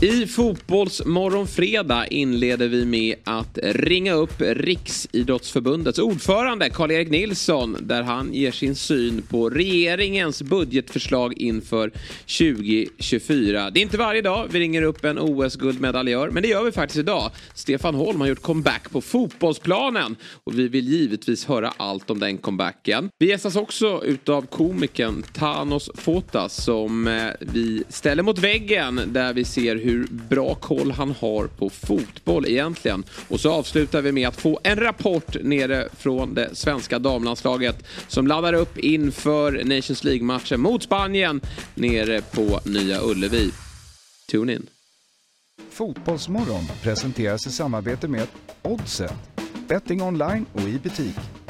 I Fotbollsmorgon fredag inleder vi med att ringa upp Riksidrottsförbundets ordförande Karl-Erik Nilsson där han ger sin syn på regeringens budgetförslag inför 2024. Det är inte varje dag vi ringer upp en OS-guldmedaljör men det gör vi faktiskt idag. Stefan Holm har gjort comeback på fotbollsplanen och vi vill givetvis höra allt om den comebacken. Vi gästas också utav komikern Thanos Fotas som eh, vi ställer mot väggen där vi ser hur bra koll han har på fotboll egentligen. Och så avslutar vi med att få en rapport nere från det svenska damlandslaget som laddar upp inför Nations League-matchen mot Spanien nere på Nya Ullevi. Tune in. Fotbollsmorgon presenteras i samarbete med Oddset, betting online och i butik.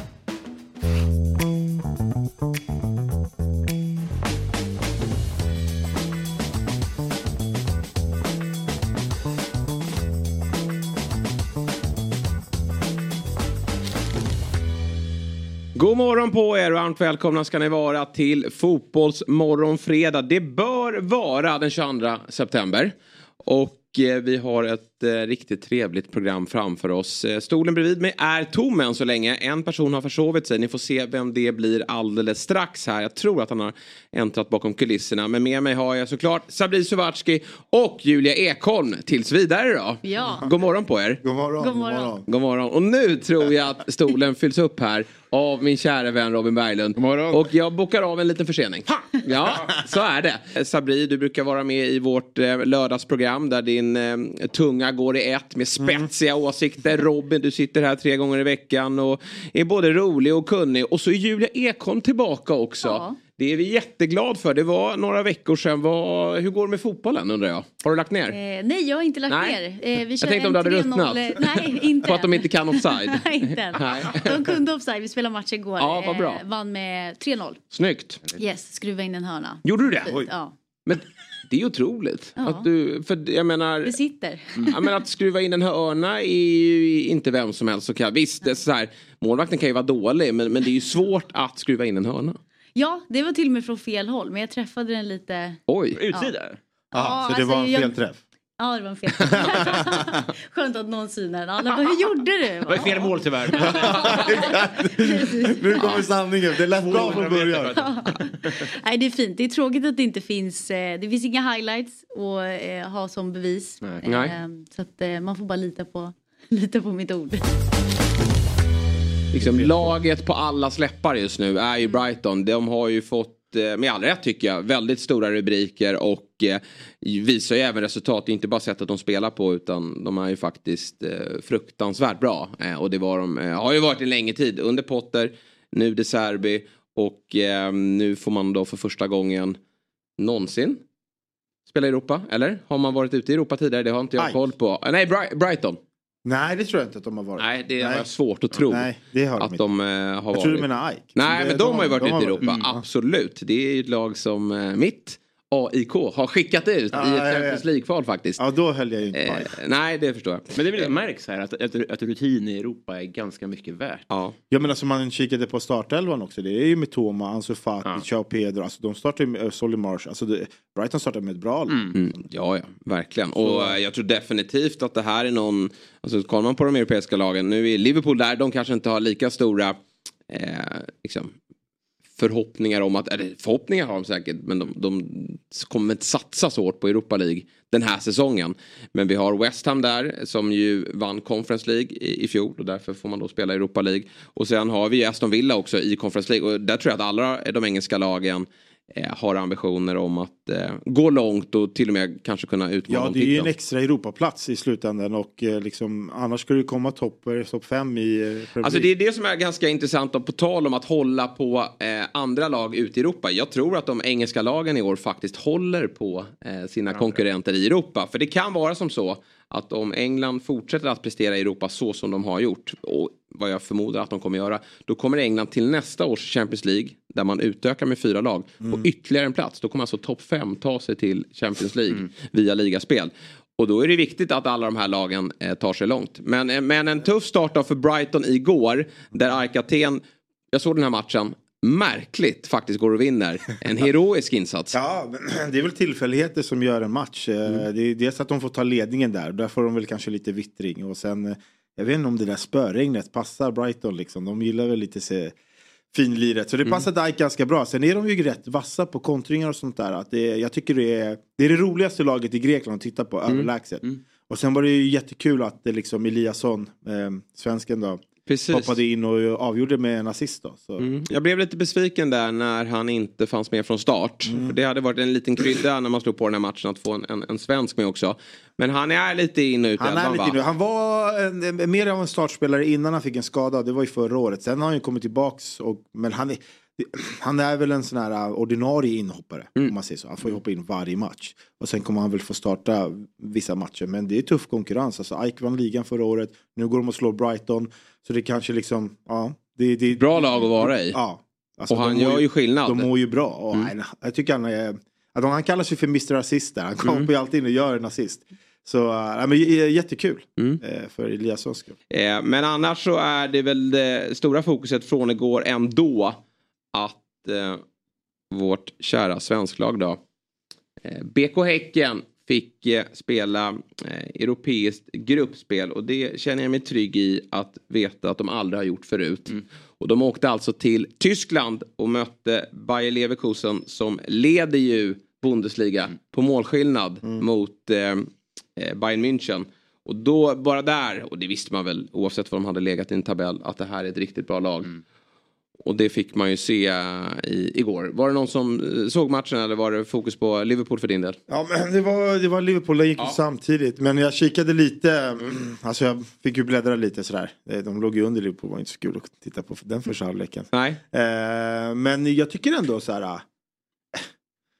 God morgon på er och varmt välkomna ska ni vara till Fotbollsmorgonfredag. Det bör vara den 22 september. Och eh, vi har ett eh, riktigt trevligt program framför oss. Eh, stolen bredvid mig är tom än så länge. En person har försovit sig. Ni får se vem det blir alldeles strax här. Jag tror att han har äntrat bakom kulisserna. Men med mig har jag såklart Sabri Suvatski och Julia Ekholm tills vidare då. Ja. God morgon på er. God morgon. God morgon. God morgon. Och nu tror jag att stolen fylls upp här av min kära vän Robin Berglund. Och jag bokar av en liten försening. Ja, så är det. Sabri, du brukar vara med i vårt eh, lördagsprogram där din eh, tunga går i ett med spetsiga åsikter. Robin, du sitter här tre gånger i veckan och är både rolig och kunnig. Och så är Julia Ekholm tillbaka också. Ja. Det är vi jätteglad för. Det var några veckor sedan. Vad, hur går det med fotbollen undrar jag? Har du lagt ner? Eh, nej, jag har inte lagt Nej. ner. Eh, vi kör tänkte om du hade 3-0. ruttnat. Nej, inte För att de inte kan offside? Nej, inte. Nej. De kunde offside. Vi spelade match igår. Ja, vad bra. Eh, vann med 3-0. Snyggt. Yes, skruva in en hörna. Gjorde du det? Fint, Ja, Men det är otroligt. Ja. Att du, för jag menar, det sitter. ja, men att skruva in en hörna är ju inte vem som helst som kan. Visst, det är så här, målvakten kan ju vara dålig men, men det är ju svårt att skruva in en hörna. Ja, det var till och med från fel håll. Men jag träffade den lite. Oj. Utsida? Aha, så det alltså, var en jag- felträff? Ja, det var en fel. Skönt att någon synar den. Alla bara, hur gjorde du? Det var fel mål tyvärr. Nu kommer sanningen. Det lät bra från början. Nej, det är fint. Det är tråkigt att det inte finns. Eh, det finns inga highlights att eh, ha som bevis. Nej. Eh, Nej. Så att eh, man får bara lita på, lita på mitt ord. Liksom, laget på alla släppar just nu är ju Brighton. De har ju fått, eh, med all rätt tycker jag, väldigt stora rubriker och eh, visar ju även resultat. Det är inte bara sättet de spelar på utan de är ju faktiskt eh, fruktansvärt bra. Och det var de, har ju varit en längre tid under Potter, nu De Serbi och nu får man då för första gången någonsin spela i Europa, eller? Har man varit ute i Europa tidigare? Det har inte jag Ike. koll på. Nej, Bri- Brighton. Nej, det tror jag inte att de har varit. Nej, det har Nej. jag svårt att tro. Nej, det har de att inte. de eh, har Jag varit. tror du menar Ike. Nej, Det- men de, har ju varit ute i Europa. Mm. Absolut. Det är ju ett lag som eh, mitt AIK har skickat ut Ja, i ett ja, ja. Champions League-kval faktiskt. Ja, då höll jag ju inte på Eh, nej, det förstår jag. Men det är väl det märks här, att, att, att rutin i Europa är ganska mycket värt. Ja. Ja men alltså man kikade på startelvan också. Det är ju Mitoma, Ansu Fati, Ja. Chao Pedro. Alltså de startar ju med uh, Solly Marsh. Alltså det, Brighton startar med ett bra lag. Mm, ja, ja, verkligen. Och eh, jag tror definitivt att det här är någon, alltså kollar man på de europeiska lagen, nu är Liverpool där, de kanske inte har lika stora eh, liksom, förhoppningar om att, eller förhoppningar har de säkert, men de, de kommer inte satsa så hårt på Europa League den här säsongen. Men vi har West Ham där som ju vann Conference League i, i fjol och därför får man då spela Europa League. Och sen har vi Aston Villa också i Conference League och där tror jag att alla de engelska lagen har ambitioner om att eh, gå långt och till och med kanske kunna utmana Ja, det är ju en extra Europaplats i slutändan och eh, liksom, annars ska det komma topp eh, topp fem i eh, Alltså det är det som är ganska intressant och på tal om att hålla på eh, andra lag ute i Europa. Jag tror att de engelska lagen i år faktiskt håller på eh, sina konkurrenter i Europa. För det kan vara som så att om England fortsätter att prestera i Europa så som de har gjort och vad jag förmodar att de kommer göra. Då kommer England till nästa års Champions League där man utökar med fyra lag på ytterligare en plats. Då kommer alltså topp fem ta sig till Champions League via ligaspel. Och då är det viktigt att alla de här lagen eh, tar sig långt. Men, eh, men en tuff start då för Brighton igår. Där AIK Aten, jag såg den här matchen. Märkligt faktiskt går och vinner. En heroisk insats. Ja, det är väl tillfälligheter som gör en match. Eh, Det är dels att de får ta ledningen där. Där får de väl kanske lite vittring. Och sen, eh, jag vet inte om det där spöregnet passar Brighton liksom. De gillar väl lite se finliret. Så det passar Dijk ganska bra. Sen är de ju rätt vassa på kontringar och sånt där. Att det, jag tycker det är, det är det roligaste laget i Grekland att titta på, överlägset. Och sen var det ju jättekul att det liksom Eliasson, eh, svensken då, Precis. hoppade in och avgjorde med en assist då. Så. Mm. Jag blev lite besviken där när han inte fanns med från start. Mm. För det hade varit en liten krydda när man slog på den här matchen att få en, en, en svensk med också. Men han är lite in och ut Han, är lite va? han var en, mer av en startspelare innan han fick en skada. Det var ju förra året. Sen har han ju kommit tillbaks. Och, men han är, han är väl en sån här uh, ordinarie inhoppare. Mm. Om man säger så. Han får ju hoppa in varje match. Och sen kommer han väl få starta vissa matcher. Men det är tuff konkurrens. Alltså Ike vann ligan förra året. Nu går de och slår Brighton. Så det kanske liksom, ja. Det, det, Bra lag att vara i. Ja. Alltså, Och han gör ju skillnad. De mår ju bra. Och, Mm. nej, jag tycker han är, att han kallar sig för Mr Assist där. Han kommer Mm. ju alltid in och gör en assist. Så äh, men, jättekul Mm. eh, för Eliassons skull. Eh, men annars så är det väl det stora fokuset från igår ändå att eh, vårt kära svensklag då eh, BK Häcken fick eh, spela eh, europeiskt gruppspel och det känner jag mig trygg i att veta att de aldrig har gjort förut. Och de åkte alltså till Tyskland och mötte Bayer Leverkusen som leder ju Bundesliga på målskillnad mot eh, eh, Bayern München. Och då bara där, och det visste man väl oavsett vad de hade legat i en tabell, att det här är ett riktigt bra lag. Och det fick man ju se eh, i, igår. Var det någon som eh, såg matchen eller var det fokus på Liverpool för din del? Ja men det var, det var Liverpool, det gick Ja. samtidigt. Men jag kikade lite, alltså jag fick ju bläddra lite sådär. Eh, De låg ju under Liverpool, det var inte så kul att titta på den första halvleken. Nej. Eh, men jag tycker ändå så här.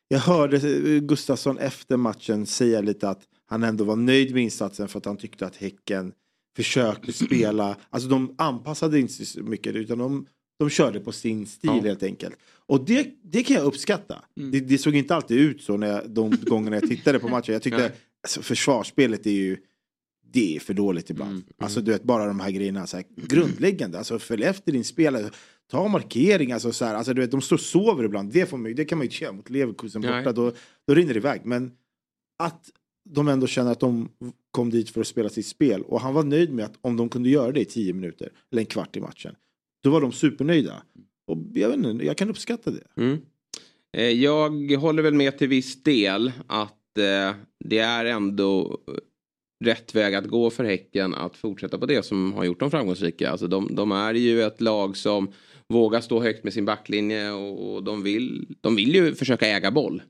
Jag hörde Gustafsson efter matchen säga lite att han ändå var nöjd med insatsen för att han tyckte att Häcken försökte spela. Alltså de anpassade inte så mycket utan de, de körde på sin stil Ja. helt enkelt. Och det, det kan jag uppskatta. Mm. Det, det såg inte alltid ut så när jag, de gångerna jag tittade på matchen. Jag tyckte alltså, försvarsspelet är ju det är för dåligt ibland. Mm, Alltså du vet bara de här grejerna så här, grundläggande. Alltså följ efter din spelare. Ta markering. Alltså, så här, alltså du vet de står och sover ibland. Det, får man, det kan man ju inte göra mot Leverkusen borta. Nej. Då, då rinner det iväg. Men att de ändå känner att de kom dit för att spela sitt spel. Och han var nöjd med att om de kunde göra det i tio minuter. Eller en kvart i matchen. Då var de supernöjda. Och jag, vet inte, jag kan uppskatta det. Mm. Eh, Jag håller väl med till viss del att eh, det är ändå eh, rätt väg att gå för Häcken att fortsätta på det som har gjort dem framgångsrika. Alltså de, de är ju ett lag som vågar stå högt med sin backlinje och, och de, vill, de vill ju försöka äga boll.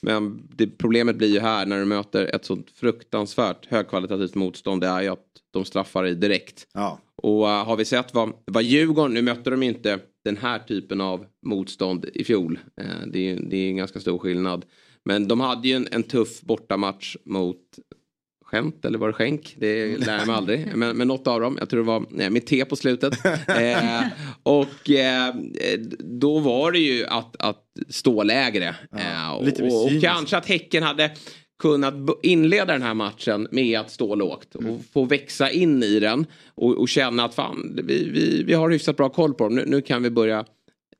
Men det, problemet blir ju här när du möter ett sånt fruktansvärt högkvalitativt motstånd det är ju att de straffar dig direkt. Ja. Och uh, har vi sett vad, vad Djurgården, nu mötte de inte den här typen av motstånd i fjol. Eh, det, är, det är en ganska stor skillnad. Men de hade ju en, en tuff bortamatch mot Skämt eller var det skänk? Det lär jag mig aldrig. Men, men något av dem. Jag tror det var nej, med T på slutet. Eh, och eh, då var det ju att, att stå lägre. Ja, eh, och, och cyniskt. kanske att Häcken hade kunnat inleda den här matchen med att stå lågt och Mm. få växa in i den och, och känna att fan, vi, vi, vi har hyfsat bra koll på dem. Nu, nu kan vi börja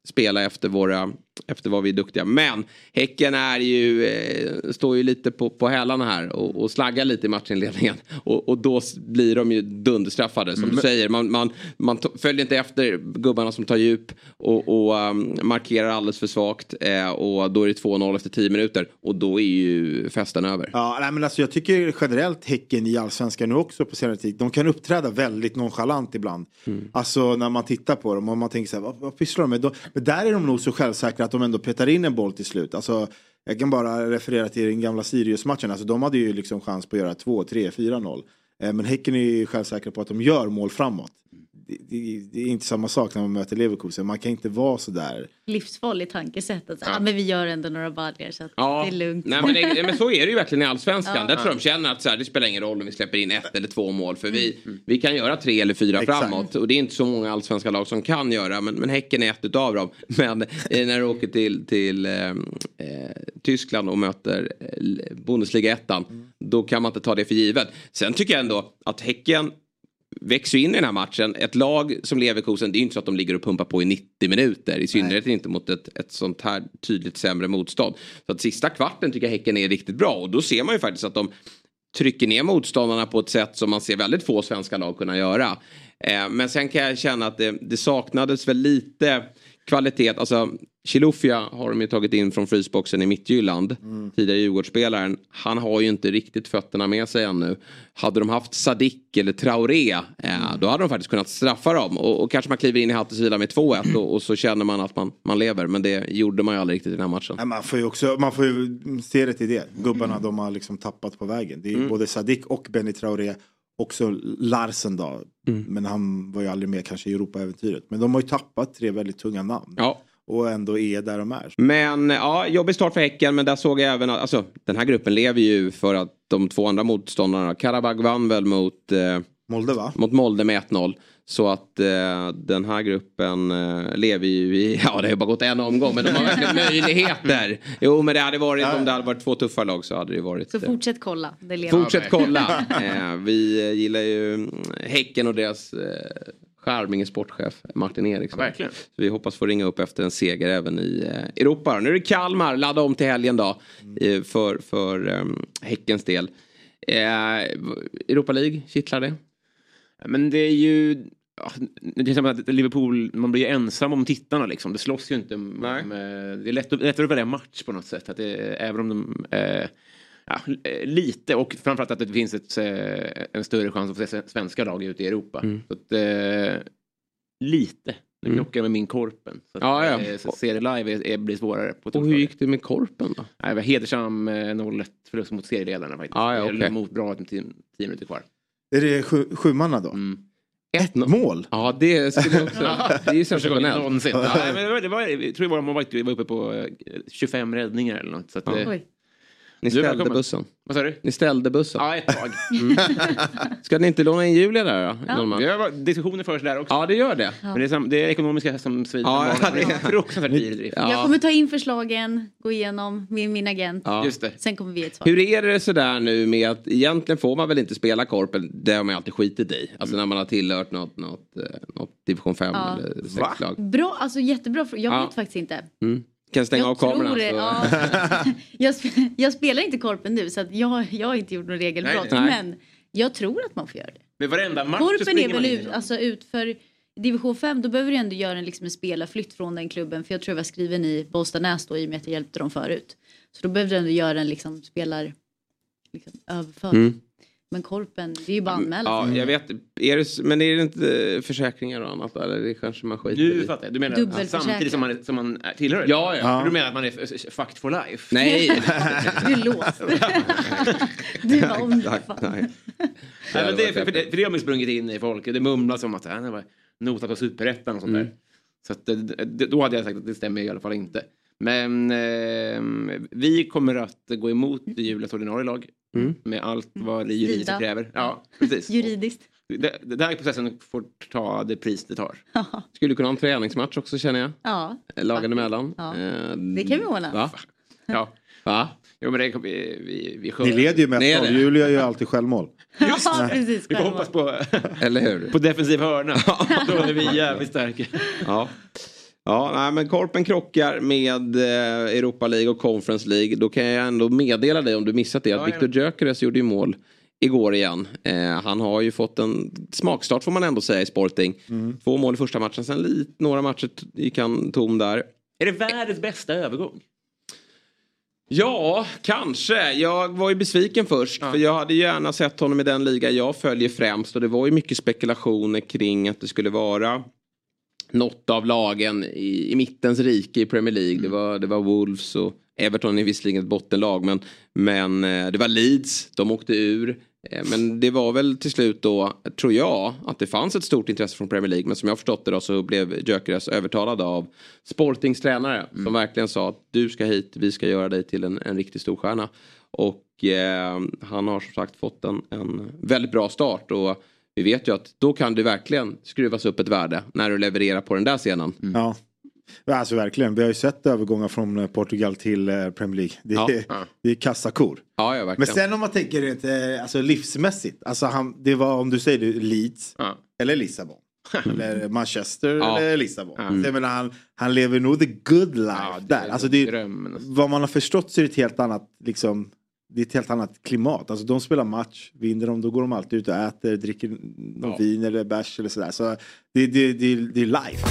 spela efter, våra, efter vad vi är duktiga. Men Häcken är ju, eh, står ju lite på, på hälarna här och, och slaggar lite i matchinledningen. Och, och då blir de ju dunderstraffade som du säger. Man, man, man följer inte efter gubbarna som tar djup och, och um, markerar alldeles för svagt. Eh, och då är det 2-0 efter 10 minuter och då är ju festen över. Ja, nej, men alltså jag tycker generellt Häcken i allsvenskan nu också på senare tid. De kan uppträda väldigt nonchalant ibland. Alltså när man tittar på dem och man tänker så här, vad, vad pysslar de med? De, men där är de nog så självsäkra att de ändå petar in en boll till slut. Alltså, jag kan bara referera till den gamla Sirius-matchen. Alltså, de hade ju liksom chans på att göra 2, 3, 4-0. Men Häcken är ju självsäkra på att de gör mål framåt. Det, det, är inte samma sak när man möter Leverkusen. Man kan inte vara så där. Livsfarligt tankesätt. Att, ja. men vi gör ändå några baljor så att Ja, det är lugnt. Nej, men, det, men så är det ju verkligen i allsvenskan. Ja. Där tror jag de känner att så här, det spelar ingen roll om vi släpper in ett eller två mål. För vi, vi kan göra tre eller fyra Exakt. framåt. Och det är inte så många allsvenska lag som kan göra. Men, men Häcken är ett utav dem. Men eh, när du åker till, till eh, eh, Tyskland och möter eh, Bundesliga ettan. Då kan man inte ta det för givet. Sen tycker jag ändå att Häcken växer ju in i den här matchen. Ett lag som Leverkusen, det är ju inte så att de ligger och pumpar på i 90 minuter. I synnerhet inte mot ett, ett sånt här tydligt sämre motstånd. Så att sista kvarten tycker jag Häcken är riktigt bra. Och då ser man ju faktiskt att de trycker ner motståndarna på ett sätt som man ser väldigt få svenska lag kunna göra. Eh, men sen kan jag känna att det, det saknades väl lite kvalitet. Alltså Chilufya har de ju tagit in från frysboxen i Midtjylland. Mm. Tidigare Djurgårdsspelaren. Han har ju inte riktigt fötterna med sig ännu. Hade de haft Sadik eller Traoré. Eh, mm. Då hade de faktiskt kunnat straffa dem. Och, och kanske man kliver in i Hattisvila med 2-1 och, och, så känner man att man, man lever. Men det gjorde man ju aldrig riktigt i den här matchen. Nej, man, får ju också, man får ju se det till det. Gubbarna de har liksom tappat på vägen. Det är mm. både Sadik och Benny Traoré också Larsen då. Mm. Men han var ju aldrig med kanske i Europa-äventyret. Men de har ju tappat tre väldigt tunga namn. Ja. Och ändå är där de är. Men ja, jobbig start för Häcken. Men där såg jag även att alltså, den här gruppen lever ju för att de två andra motståndarna. Karabag vann väl mot eh, Molde va? Mot Molde med 1-0. Så att eh, den här gruppen eh, lever ju i, ja det har bara gått en omgång men de har verkligen möjligheter. Jo men det hade varit, om det hade varit två tuffa lag så hade det varit. Så fortsätt kolla. Det fortsätt kolla. eh, vi gillar ju mm, Häcken och deras eh, charmige sportchef Martin Eriksson. Ja, verkligen. Så vi hoppas få ringa upp efter en seger även i eh, Europa. Nu är det Kalmar, ladda om till helgen då. Mm. Eh, för för um, Häckens del. Eh, Europa League, kittlar det? Men det är ju... Ja, det är som att Liverpool, man blir ju ensam om tittarna liksom. Det slåss ju inte. Med, det är lätt, lättare att välja match på något sätt. Att det, även om de... Eh, ja, lite och framförallt att det finns ett, eh, en större chans att få se svenska lag ute i Europa. Mm. Så att, eh, lite. Det mm. krockar med min Korpen. Så, att, ja, ja. Eh, så se det live är, är, blir svårare. På och hur gick det med Korpen då? det var hedersam 0-1 förlust mot serieledarna faktiskt. Ah, ja, okay. Mot bra tio, tio minuter kvar. Är det sju, sjumanna då? Mm. Ett mål? Ja, det skulle också... det är ju sensationellt. Någonsin. Ja, men det var, det var, jag tror det var, man var uppe på 25 räddningar eller något. Så att, ja. Ni ställde bussen. Vad sa du? Ni ställde bussen. Ja, ett tag. Mm. Ska ni inte låna in Julia där då? Ja. Vi har diskussioner förs där också. Ja, det gör det. Ja. Men det är, sam, det är ekonomiska som svider. Ja, ja, det är fruktansvärt dyr ja. Jag kommer ta in förslagen, gå igenom med min agent. Ja. Just det. Sen kommer vi ett svar. Hur är det sådär nu med att egentligen får man väl inte spela korpen? Det har man alltid skitit i. Alltså när man har tillhört något, något, eh, något division 5 eller 6-lag. Bra, alltså jättebra. Jag vet faktiskt inte. Mm kan stänga jag av kameran. Det, ja. jag, jag, spelar inte korpen nu så att jag, jag har inte gjort något regelbrott. Nej, nej. Men jag tror att man får göra det. Men varenda match Korpen är väl ut, alltså ut för division 5 då behöver du ändå göra en, liksom en spelarflytt från den klubben. För jag tror jag var skriven i Bollstanäs då i och med att jag hjälpte dem förut. Så då behövde du ändå göra en liksom, spelar liksom, överföring. Mm. Men korpen, det är ju bara anmälan. Ja, jag vet. Är det, men är det inte försäkringar och annat? Eller det kanske man skiter Nu fattar jag. Du menar att samtidigt som man, som man tillhör Ja, ja. Du menar att man är fucked for life? Nej. du är låst. du var om det. Nej. Nej, men det, för, för, det, för det har man sprungit in i folk. Det mumlas om att han var notat på superettan och sånt mm. där. Så att, då hade jag sagt att det stämmer i alla fall inte. Men eh, vi kommer att gå emot Julias ordinarie lag. Mm. Med allt vad det juridiska kräver. Ja, precis. Juridiskt. Det, det där processen får ta det pris det tar. Skulle kunna ha en träningsmatch också känner jag. Ja. Lagen emellan. Ja. Eh, det kan vi ordna. Va? Ja. Va? Jo men det, vi, vi, vi Ni leder ju med 1 Julia gör ju alltid självmål. Just ja, precis. Vi får hoppas på, Eller hur? på defensiv hörna. Då är vi jävligt starka. Ja. Ja, nej, men Korpen krockar med eh, Europa League och Conference League. Då kan jag ändå meddela dig om du missat det att ja, Viktor Gyökeres gjorde ju mål igår igen. Eh, han har ju fått en smakstart får man ändå säga i Sporting. Mm. Två mål i första matchen, sen lite, några matcher gick han tom där. Är det världens bästa övergång? Ja, kanske. Jag var ju besviken först. Ja. För jag hade gärna sett honom i den liga jag följer främst. Och det var ju mycket spekulationer kring att det skulle vara något av lagen i, i mittens rike i Premier League. Mm. Det, var, det var Wolves och Everton är visserligen ett bottenlag men, men eh, det var Leeds, de åkte ur. Eh, men det var väl till slut då, tror jag, att det fanns ett stort intresse från Premier League. Men som jag förstått det då så blev Gyökeres övertalad av Sportings tränare. Mm. Som verkligen sa att du ska hit, vi ska göra dig till en, en riktig storstjärna. Och eh, han har som sagt fått en, en väldigt bra start. Och vi vet ju att då kan det verkligen skruvas upp ett värde när du levererar på den där scenen. Mm. Ja. Alltså verkligen, vi har ju sett övergångar från eh, Portugal till eh, Premier League. Det är, ja. det är kassakor. Ja, ja, Men sen om man tänker rent eh, alltså, livsmässigt. Alltså han, det var om du säger det, Leeds Ja. eller Lissabon. eller Manchester Ja. eller Lissabon. Ja. Så jag menar, han, han lever nog the good life Ja, det där. är Alltså, det, alltså. vad man har förstått så är det ett helt annat liksom, det är ett helt annat klimat. Alltså de spelar match, vinner de då går de alltid ut och äter, dricker någon Ja. vin eller bärs eller sådär. Så det, det, det, det är life.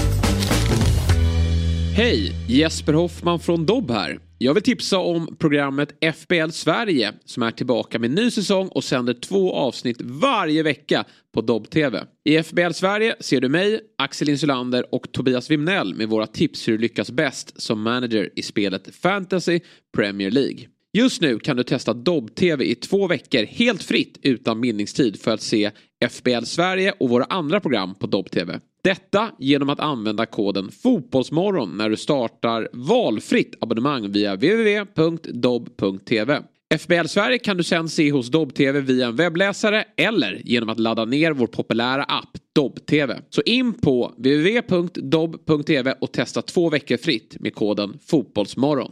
Hej! Jesper Hoffman från Dobb här. Jag vill tipsa om programmet FBL Sverige som är tillbaka med ny säsong och sänder två avsnitt varje vecka på Dobb TV. I FBL Sverige ser du mig, Axel Insulander och Tobias Wimnell med våra tips hur du lyckas bäst som manager i spelet Fantasy Premier League. Just nu kan du testa Dobb-TV i två veckor helt fritt utan bindningstid för att se FBL Sverige och våra andra program på Dobb-TV. Detta genom att använda koden Fotbollsmorgon när du startar valfritt abonnemang via www.dobb.tv. FBL Sverige kan du sen se hos Dobb-TV via en webbläsare eller genom att ladda ner vår populära app Dobb-TV. Så in på www.dobb.tv och testa två veckor fritt med koden Fotbollsmorgon.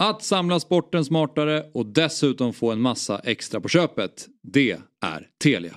att samla sporten smartare och dessutom få en massa extra på köpet, det är Telia.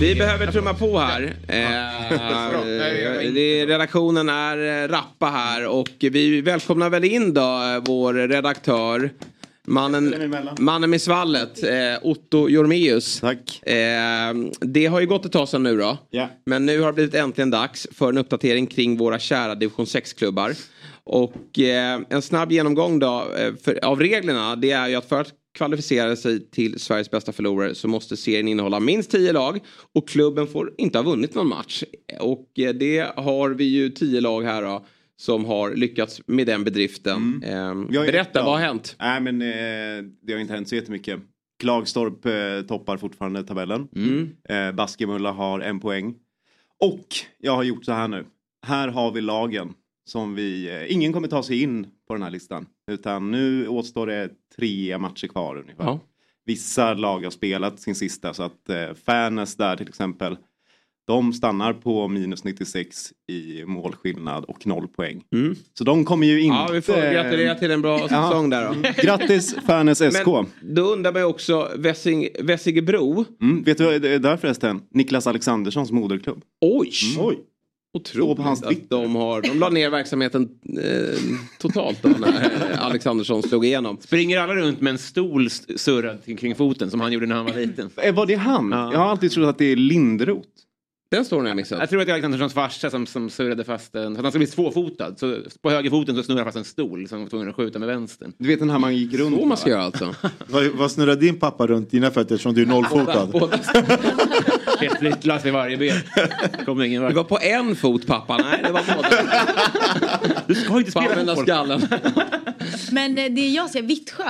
Vi behöver trumma på här. Eh, det, redaktionen är eh, rappa här och vi välkomnar väl in då eh, vår redaktör. Mannen, mannen med svallet, eh, Otto Jormeus. Tack. Eh, det har ju gått ett tag sedan nu då. Ja. Men nu har det blivit äntligen dags för en uppdatering kring våra kära division 6-klubbar. Och eh, en snabb genomgång då eh, för, av reglerna det är ju att för att kvalificera sig till Sveriges bästa förlorare så måste serien innehålla minst 10 lag och klubben får inte ha vunnit någon match. Och eh, det har vi ju 10 lag här då som har lyckats med den bedriften. Eh, Jag är berätta, vad har hänt? Nej men eh, det har inte hänt så jättemycket. Klagstorp eh, toppar fortfarande tabellen. Mm. Eh, Baskemulla har en poäng. Och jag har gjort så här nu. Här har vi lagen som vi... Eh, ingen kommer ta sig in på den här listan. Utan nu återstår det tre matcher kvar ungefär. Ja. Vissa lag har spelat sin sista så att eh, Färnäs där till exempel. De stannar på minus 96 i målskillnad och noll poäng. Mm. Så de kommer ju inte... Ja, vi får gratulera till en bra Ja. säsong där då. Grattis Färnäs SK. Men då undrar man ju också Vessing, Vessigebro. Mm, vet du vad det är där förresten? Niklas Alexanderssons moderklubb. Oj! Oj. Otroligt på hans att de har, de la ner verksamheten eh, totalt då när eh, Alexandersson slog igenom. Springer alla runt med en stol surrad kring- foten som han gjorde när han var liten? Eh, Var det han? Ja. Jag har alltid trott att det är Lindroth. Den står jag missat. Jag tror att det är Alexanderssons farsa som, som surrade fast en... För att han ska bli tvåfotad. Så på högerfoten så snurrar fast en stol som var tvungen att skjuta med vänstern. Du vet den här man gick runt Så man ska göra alltså. Vad, snurrar din pappa runt dina fötter eftersom du är nollfotad? Båda- Ett flyttlass i varje ben. Kommer ingen Det vart. var på en fot pappa, nej det var båda. Du ska inte spela fotboll. skallen. Men eh, det jag ser, Vittsjö,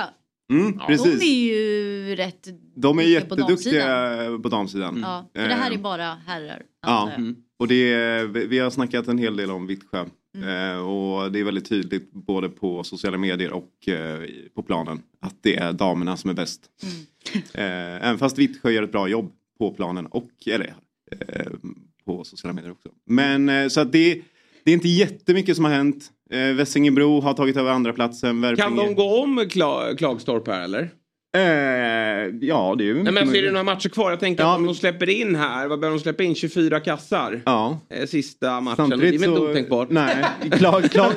Mm, de precis. är ju rätt De är duktiga på damsidan. jätteduktiga på damsidan. Ja, för det här är bara herrar. Ja, jag. och det är, vi har snackat en hel del om Vittsjö. Mm. Eh, och det är väldigt tydligt både på sociala medier och eh, på planen att det är damerna som är bäst. Mm. Även fast Vittsjö gör ett bra jobb på planen och eller, eh, på sociala medier också. Men eh, så att det, det är inte jättemycket som har hänt. Eh, Vessingebro har tagit över andra platsen. Kan Värpinge- de gå om Kla- Klagstorp här eller? Eh, ja, det är ju Nej, men alltså, är det några matcher kvar? Jag tänker Ja, att om de släpper in här, vad behöver de släppa in? 24 kassar? Ja. Eh, Sista matchen. Samtidigt det är väl inte så- otänkbart? Nej, Klag, Klag,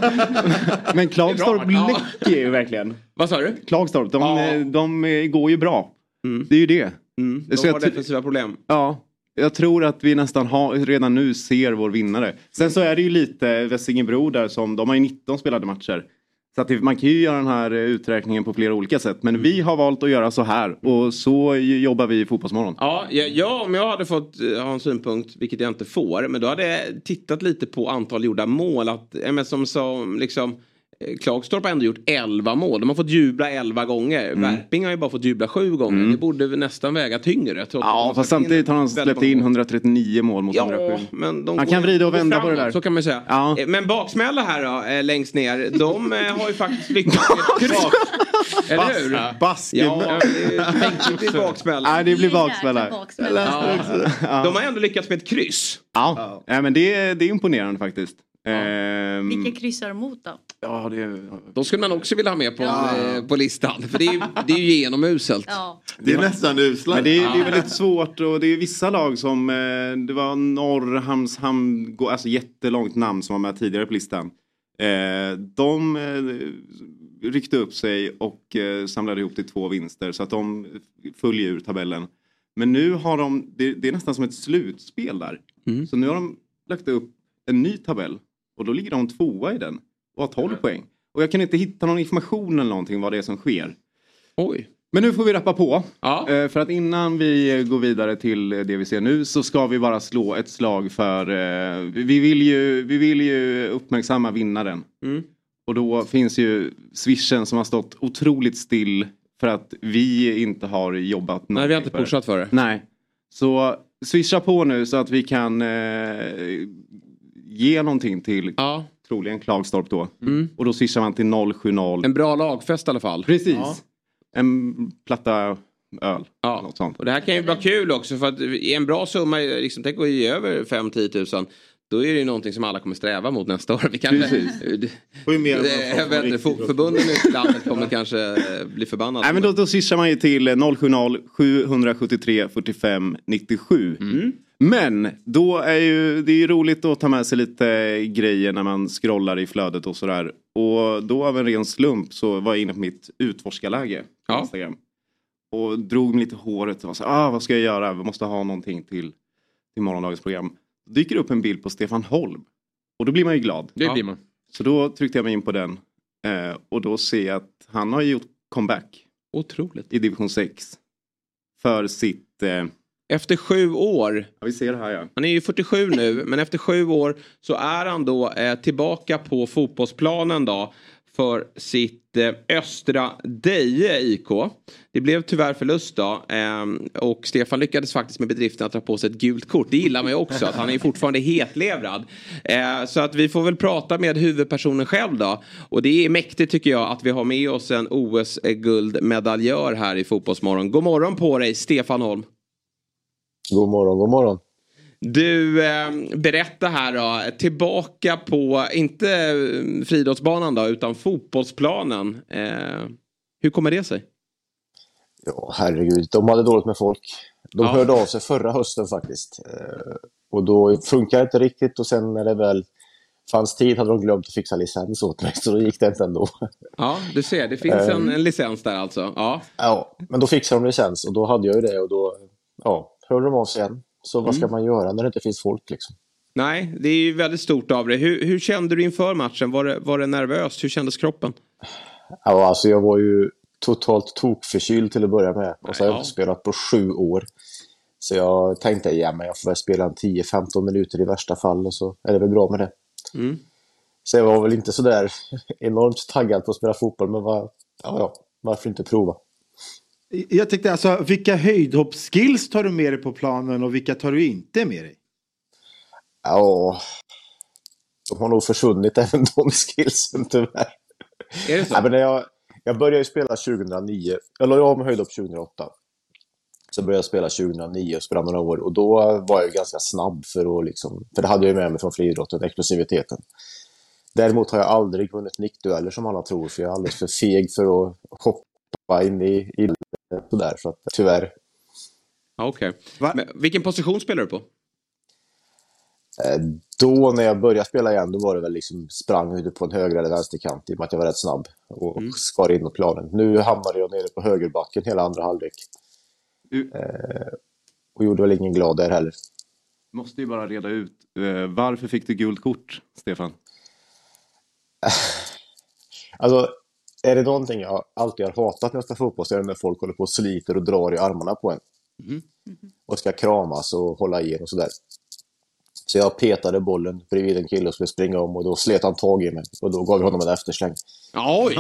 men Klagstorp läcker ju verkligen. Vad sa du? Klagstorp, de, Ja. de, de går ju bra. Mm. Det är ju det. Mm, de jag har defensiva problem. Ja, jag tror att vi nästan har, redan nu ser vår vinnare. Sen så är det ju lite Vessingebro där som, de har ju 19 spelade matcher. Så att man kan ju göra den här eh, uträkningen på flera olika sätt. Men vi har valt att göra så här och så jobbar vi i Fotbollsmorgon. Ja, ja, ja, om jag hade fått eh, ha en synpunkt, vilket jag inte får, men då hade jag tittat lite på antal gjorda mål. Att, som, som liksom, Klagstorp har ändå gjort 11 mål. De har fått jubla 11 gånger. Mm. Värping har ju bara fått jubla 7 gånger. Det borde nästan väga tyngre. Ja, fast samtidigt har han släppt in mål. 139 mål mot Ja, 107. men de Han går- kan vrida och vända på det framåt, där. Så kan man säga. Ja. Eh, Men baksmälla här då, eh, längst ner, de eh, har ju faktiskt lyckats. Eller hur? Baske. Ja, det blir baksmälla. Nej, det blir baksmälla. Ja. De har ändå lyckats med ett kryss. Ja, ja men det, är- det är imponerande faktiskt. Ehm, Vilka kryssar de mot då? ja, det, De skulle man också vilja ha med på, eh, på listan. För det är, ju- det är ju genomuselt. Ja. Det är nästan usla. Men det är, det är väldigt svårt och det är vissa lag som, eh, det var Norrhamnshamn, gå- alltså jättelångt namn som var med tidigare på listan. Eh, de eh, ryckte upp sig och eh, samlade ihop till två vinster så att de följer ur tabellen. Men nu har de, det, det är nästan som ett slutspel där. Mm. Så nu har de lagt upp en ny tabell och då ligger de tvåa i den och har 12 poäng. Och jag kan inte hitta någon information eller någonting vad det är som sker. Oj. Men nu får vi rappa på. Ja. Eh, För att innan vi går vidare till det vi ser nu så ska vi bara slå ett slag för... eh, Vi vill ju, vi vill ju uppmärksamma vinnaren. Mm. Och då finns ju swishen som har stått otroligt still för att vi inte har jobbat Nej, vi har inte någonting för det. pushat för det. Nej. Så swisha på nu så att vi kan eh, ge någonting till Ja. troligen Klagstorp då. Mm. Och då swishar man till 070. En bra lagfest i alla fall. Precis. Ja. En platta öl. Ja. Något sånt. Och det här kan ju vara kul också för att en bra summa, liksom, tänk att ge över 5-10 000. Då är det ju någonting som alla kommer sträva mot nästa år. Vi kanske, Precis. Får ju mer än vad det, de jag får vet inte, riktigt bra. förbunden ute i landet kommer kanske eh, bli förbannade. Nej men då, då swishar man ju till eh, 070-773 45 97. Mm. Men då är ju, det är ju roligt att ta med sig lite grejer när man scrollar i flödet och sådär. Och då av en ren slump så var jag inne på mitt utforskarläge på Ja. Instagram. Och drog mig lite håret och var så, ah, vad ska jag göra? Vi måste ha någonting till, till morgondagens program. Då dyker upp en bild på Stefan Holm. Och då blir man ju glad. Det blir man. Så då tryckte jag mig in på den. Eh, och då ser jag att han har gjort comeback Otroligt. i division 6. För sitt... Eh, Efter sju år, ja, vi ser här ja. han är ju 47 nu, men efter sju år så är han då eh, tillbaka på fotbollsplanen då för sitt eh, Östra Deje IK. Det blev tyvärr förlust då eh, och Stefan lyckades faktiskt med bedriften att dra på sig ett gult kort. Det gillar man ju också, att han är ju fortfarande hetlevrad. Eh, så att vi får väl prata med huvudpersonen själv då. Och det är mäktigt tycker jag att vi har med oss en OS-guldmedaljör här i Fotbollsmorgon. God morgon på dig, Stefan Holm. God morgon, god morgon. Du, eh, berätta här då. Tillbaka på, inte eh, friidrottsbanan då, utan fotbollsplanen. Eh, hur kommer det sig? Ja, herregud. De hade dåligt med folk. De Ja. hörde av sig förra hösten faktiskt. Eh, och då funkar det inte riktigt och sen när det väl fanns tid hade de glömt att fixa licens åt mig, så då gick det inte ändå. Ja, du ser, det finns en, en licens där alltså. Ja, Ja, men då fixade de licens och då hade jag ju det och då ja, hörde de av sig igen. Så vad ska man göra när det inte finns folk liksom? nej, det är ju väldigt stort av dig. Hur, hur kände du inför matchen? Var det, var det nervöst? Hur kändes kroppen? Ja, alltså jag var ju totalt tokförkyld till att börja med. Och så har jag Ja. inte spelat på sju år. Så jag tänkte, ja men jag får väl spela en 10-15 minuter i värsta fall och så är det väl bra med det. Mm. Så jag var väl inte sådär enormt taggad på att spela fotboll, men var, ja, ja, varför inte prova? Jag tänkte alltså, vilka höjdhoppsskills tar du med dig på planen och vilka tar du inte med dig? Ja, de har nog försvunnit även de skillsen tyvärr. Är det så? Ja, men när jag, jag började spela 2009. Jag la av med höjdhopp 2008. Så började jag spela 2009 och spela några år. Och då var jag ganska snabb för att liksom... För det hade jag med mig från friidrotten, explosiviteten. Däremot har jag aldrig vunnit nickdueller som alla tror, för jag är alldeles för feg för att hoppa in i, i sådär. Så att, tyvärr. Okej. Men Vilken position spelar du på? Eh, Då när jag började spela igen, då var det väl liksom sprang ute på en höger eller vänsterkant i och med att jag var rätt snabb och Mm. skar in på planen. Nu hamnade jag nere på högerbacken hela andra halvlek. Eh, och gjorde väl ingen glad där heller. Måste ju bara reda ut. eh, varför fick du gult kort, Stefan? Alltså, är det någonting jag alltid har hatat när jag spelar fotboll så är det när folk håller på och sliter och drar i armarna på en. Och ska kramas och hålla i en och sådär. Så jag petade bollen bredvid en kille och skulle springa om och då slet han tag i mig och då gav jag honom en eftersläng. Oj!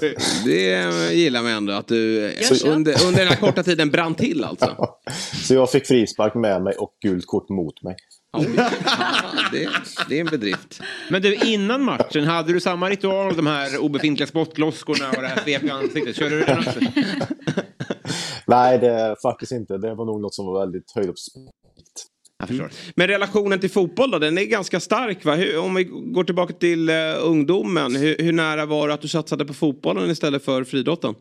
Det gillar man ändå att du köper. under, under den här korta tiden brann till alltså. Så jag fick frispark med mig och gult kort mot mig. Det, det är en bedrift. Men du, innan matchen, hade du samma ritual, de här obefintliga spottlosskorna och det här svep i ansiktet? Körde du den också? Nej, det faktiskt inte. Det var nog något som var väldigt höjdhoppsmässigt. Men relationen till fotboll då, den är ganska stark va? Hur, om vi går tillbaka till uh, ungdomen, hur, hur nära var det att du satsade på fotbollen istället för friidrotten?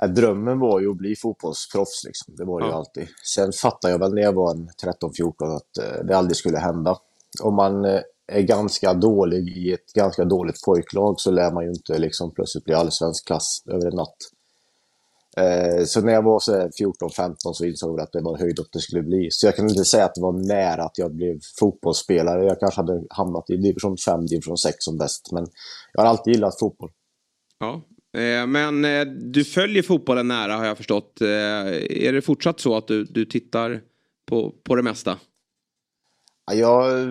Ja, Drömmen var ju att bli fotbollsproffs. Liksom. Det var det ju Ja. alltid. Sen fattade jag väl när jag var en 13-14 att eh, det aldrig skulle hända. Om man eh, är ganska dålig i ett ganska dåligt pojklag så lär man ju inte liksom plötsligt bli allsvensk klass över en natt. Eh, så när jag var så här 14-15 så insåg jag att det var höjdhopp det skulle bli. Så jag kan inte säga att det var nära att jag blev fotbollsspelare. Jag kanske hade hamnat i division 5, division 6 som bäst. Men jag har alltid gillat fotboll. Ja. Eh, Men eh, du följer fotbollen nära har jag förstått. Eh, Är det fortsatt så att du, du tittar på, på det mesta? Ja, Jag,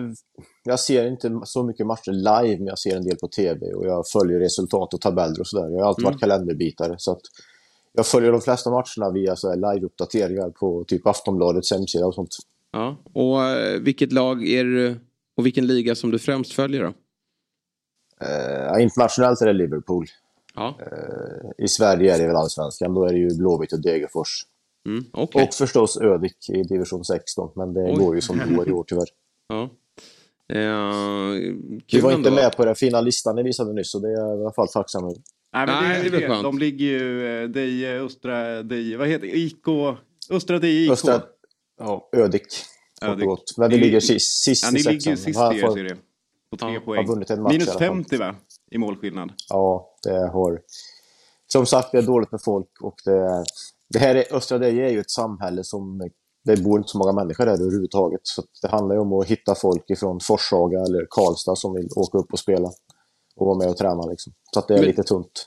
jag ser inte så mycket matcher live, men jag ser en del på tv och jag följer resultat och tabeller och sådär. Jag har alltid Mm. varit kalenderbitare, så att jag följer de flesta matcherna via live-uppdateringar på typ Aftonbladets hemsida och sånt. Ja. Och vilket lag är det, och vilken liga som du främst följer då? Eh, internationellt är det Liverpool. Ja. Eh, I Sverige är det väl allsvenskan, då är det ju Blåvitt och Degerfors. Mm, okej. Och förstås Ödik i division 16, men det Oj. går ju som det går i år tyvärr. Ja. Eh, Vi kul var inte ändå. med på den fina listan ni visade nyss, så det är jag i alla fall tacksam över. Nej, men Nej, det, det är det. skönt. De ligger ju, eh, Deje, Östra, Deje, vad heter det? IK? Östra Deje IK. Östra, ja, Ödik. Ödik. Men vi Ni- ligger sist, sist Ja, ni i ligger sexan. sist Har i er fått- serie. På tre har poäng. vunnit en match i Minus alla fall. 50 va? I målskillnad. Ja, det har... Som sagt, det är dåligt med folk och det, det här är, Östra Deje är ju ett samhälle som... Det bor inte så många människor där överhuvudtaget. Så det handlar ju om att hitta folk ifrån Forshaga eller Karlstad som vill åka upp och spela. Och vara med och träna liksom. Så att det är Men- lite tunt.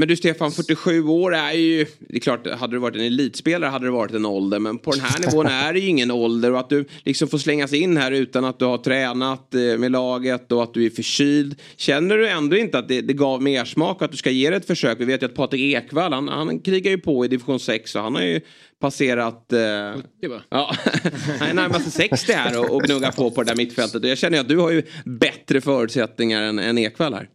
Men du Stefan, 47 år är ju... Det är klart, hade du varit en elitspelare hade det varit en ålder. Men på den här nivån är det ju ingen ålder. Och att du liksom får slängas in här utan att du har tränat eh, med laget och att du är förkyld. Känner du ändå inte att det, det gav mer smak och att du ska ge det ett försök? Vi vet ju att Patrik Ekwall, han, han krigar ju på i division 6 och han har ju passerat... Eh, ja, han är närmast 60 här och, och gnuggar på på det där mittfältet. Och jag känner ju att du har ju bättre förutsättningar än, än Ekwall här.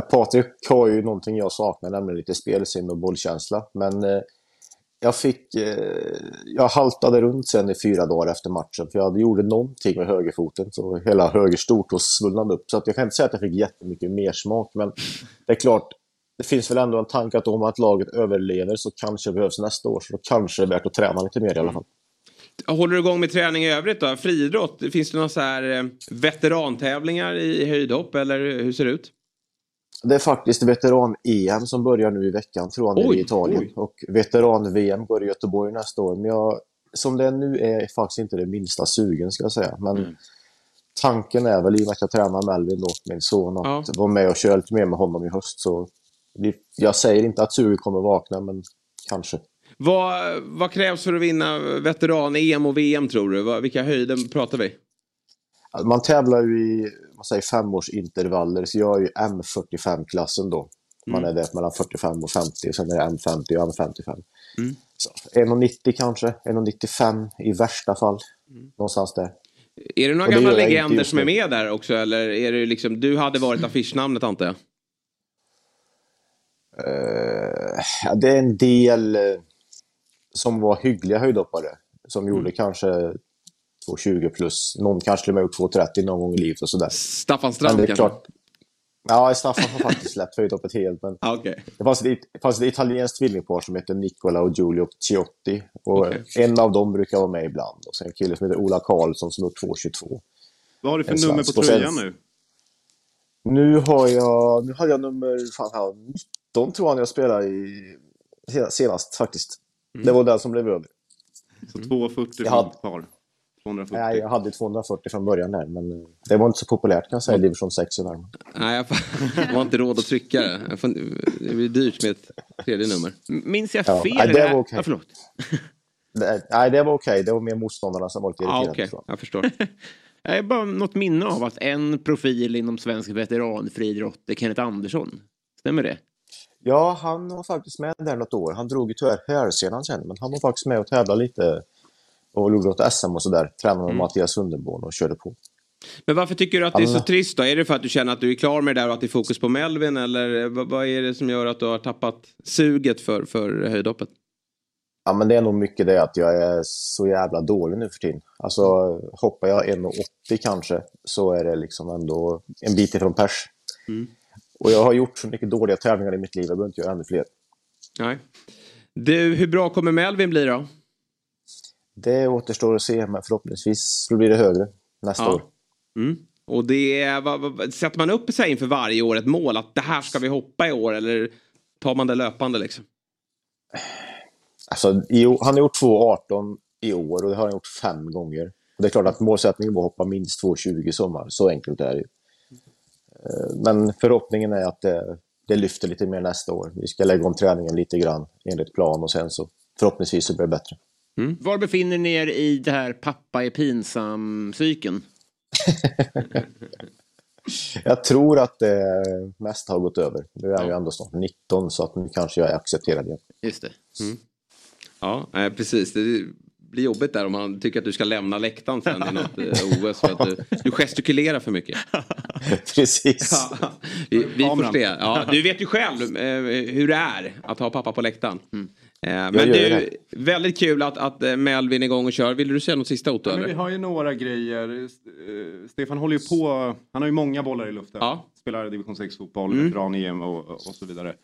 Patrik har ju någonting jag saknar, nämligen lite spelsinne och bollkänsla. Men eh, jag fick... Eh, jag haltade runt sen i fyra dagar efter matchen, för jag gjorde någonting med högerfoten. Så hela höger stortå svullnade upp. Så att jag kan inte säga att jag fick jättemycket mer smak, men det är klart, det finns väl ändå en tanke att om att laget överlever så kanske det behövs nästa år. Så då kanske det är värt att träna lite mer i alla fall. Mm. Håller du igång med träning i övrigt då? Friidrott? Finns det några så här eh, veterantävlingar i höjdhopp eller hur ser det ut? Det är faktiskt veteran-EM som börjar nu i veckan, tror jag, Oj, i Italien. oj. Och veteran-VM går i Göteborg nästa år. Men jag, som det är nu är jag faktiskt inte det minsta sugen, ska jag säga. Men Mm. tanken är väl, i och med att jag tränar Melvin då, min son, att vara med och köra lite mer med honom i höst. Så jag säger inte att suget kommer vakna, men kanske. Vad, vad krävs för att vinna veteran-EM och VM tror du? Vilka höjder pratar vi? Man tävlar ju i säger, femårsintervaller, så jag är ju M45-klassen då. Man Mm. är där mellan 45 och 50, och sen är det M50 och M55. Mm. Så 1,90 kanske, 1,95 i värsta fall. Någonstans där. Är det några det gamla legender som är med där också? Eller är det liksom, du hade varit affischnamnet antar jag? Eh, ja, det är en del eh, som var hyggliga höjdhoppare. Som gjorde Mm. kanske 2,20 plus. Någon kanske till och med gjort 2,30 någon gång i livet och sådär. Staffan Strand kanske? klart, Ja, Staffan har faktiskt släppt höjdhoppet helt. Men Ah, okej. det, fanns ett, det fanns ett italienskt tvillingpar som heter Nicola och Giulio Ciotti. Och Okej. En av dem brukar vara med ibland. Och sen en kille som heter Ola Karlsson som gjort 2.22. Vad har du för nummer på tröjan nu? Nu har jag, nu hade jag nummer fan, här, 19 tror jag när jag spelade i, senast faktiskt. Det var den som blev över. Så 240 Jag hade- par. 240. Nej, jag hade 240 från början där, men det var inte så populärt kan jag säga i division 6 i Värmland. Nej, jag har inte råd att trycka det. Det blir dyrt med ett tredje nummer. Minns jag Ja, fel? nej, det var okej. Ja, förlåt. Det, nej, det var okej. Det var mer motståndarna som var lite Ja, irriterade. okej. tror Jag förstår. Jag har bara något minne av att en profil inom svensk veteranfriidrott är Kenneth Andersson. Stämmer det? Ja, han var faktiskt med där något år. Han drog ju tyvärr hälsenan sen, men han var faktiskt med och tävlade lite och något SM och sådär. Tränade med Mattias Sunderborn och körde på. Men varför tycker du att det är så trist då? Är det för att du känner att du är klar med det där och att det är fokus på Melvin? Eller vad, vad är det som gör att du har tappat suget för, för höjdhoppet? Ja, men det är nog mycket det att jag är så jävla dålig nu för tiden. Alltså, hoppar jag 1,80 kanske så är det liksom ändå en bit ifrån pers. Mm. Och jag har gjort så mycket dåliga tävlingar i mitt liv, jag behöver inte göra ännu fler. Nej. Du, hur bra kommer Melvin bli då? Det återstår att se, men förhoppningsvis blir det högre nästa Ja. år. Mm. Och det vad, vad, sätter man upp sig inför varje år ett mål att det här ska vi hoppa i år eller tar man det löpande liksom? Alltså, han har gjort 2,18 i år och det har han gjort fem gånger. Det är klart att målsättningen var att hoppa minst 2,20 i sommar. Så enkelt är det ju. Eh, Men förhoppningen är att det, det lyfter lite mer nästa år. Vi ska lägga om träningen lite grann enligt plan och sen så förhoppningsvis så blir det bättre. Var befinner ni er i det här pappa är pinsam-cykeln? Jag tror att det mest har gått över. Nu är han ju ändå snart 19 så att nu kanske jag är accepterad igen. Just det. Mm. Ja, eh, precis. Det blir jobbigt där om man tycker att du ska lämna läktaren sen i något eh, OS för att du, du gestikulerar för mycket. Precis. Ja, vi, vi får se. Ja, du vet ju själv eh, hur det är att ha pappa på läktaren. Eh, men gör du, det. väldigt kul att, att eh, Melvin är igång och kör. Vill du säga något sista Otto? Ja, men vi har ju några grejer. Eh, Stefan håller ju på. Han har ju många bollar i luften. Ja. Spelar division 6-fotboll, Mm. veteran-EM och, och så vidare.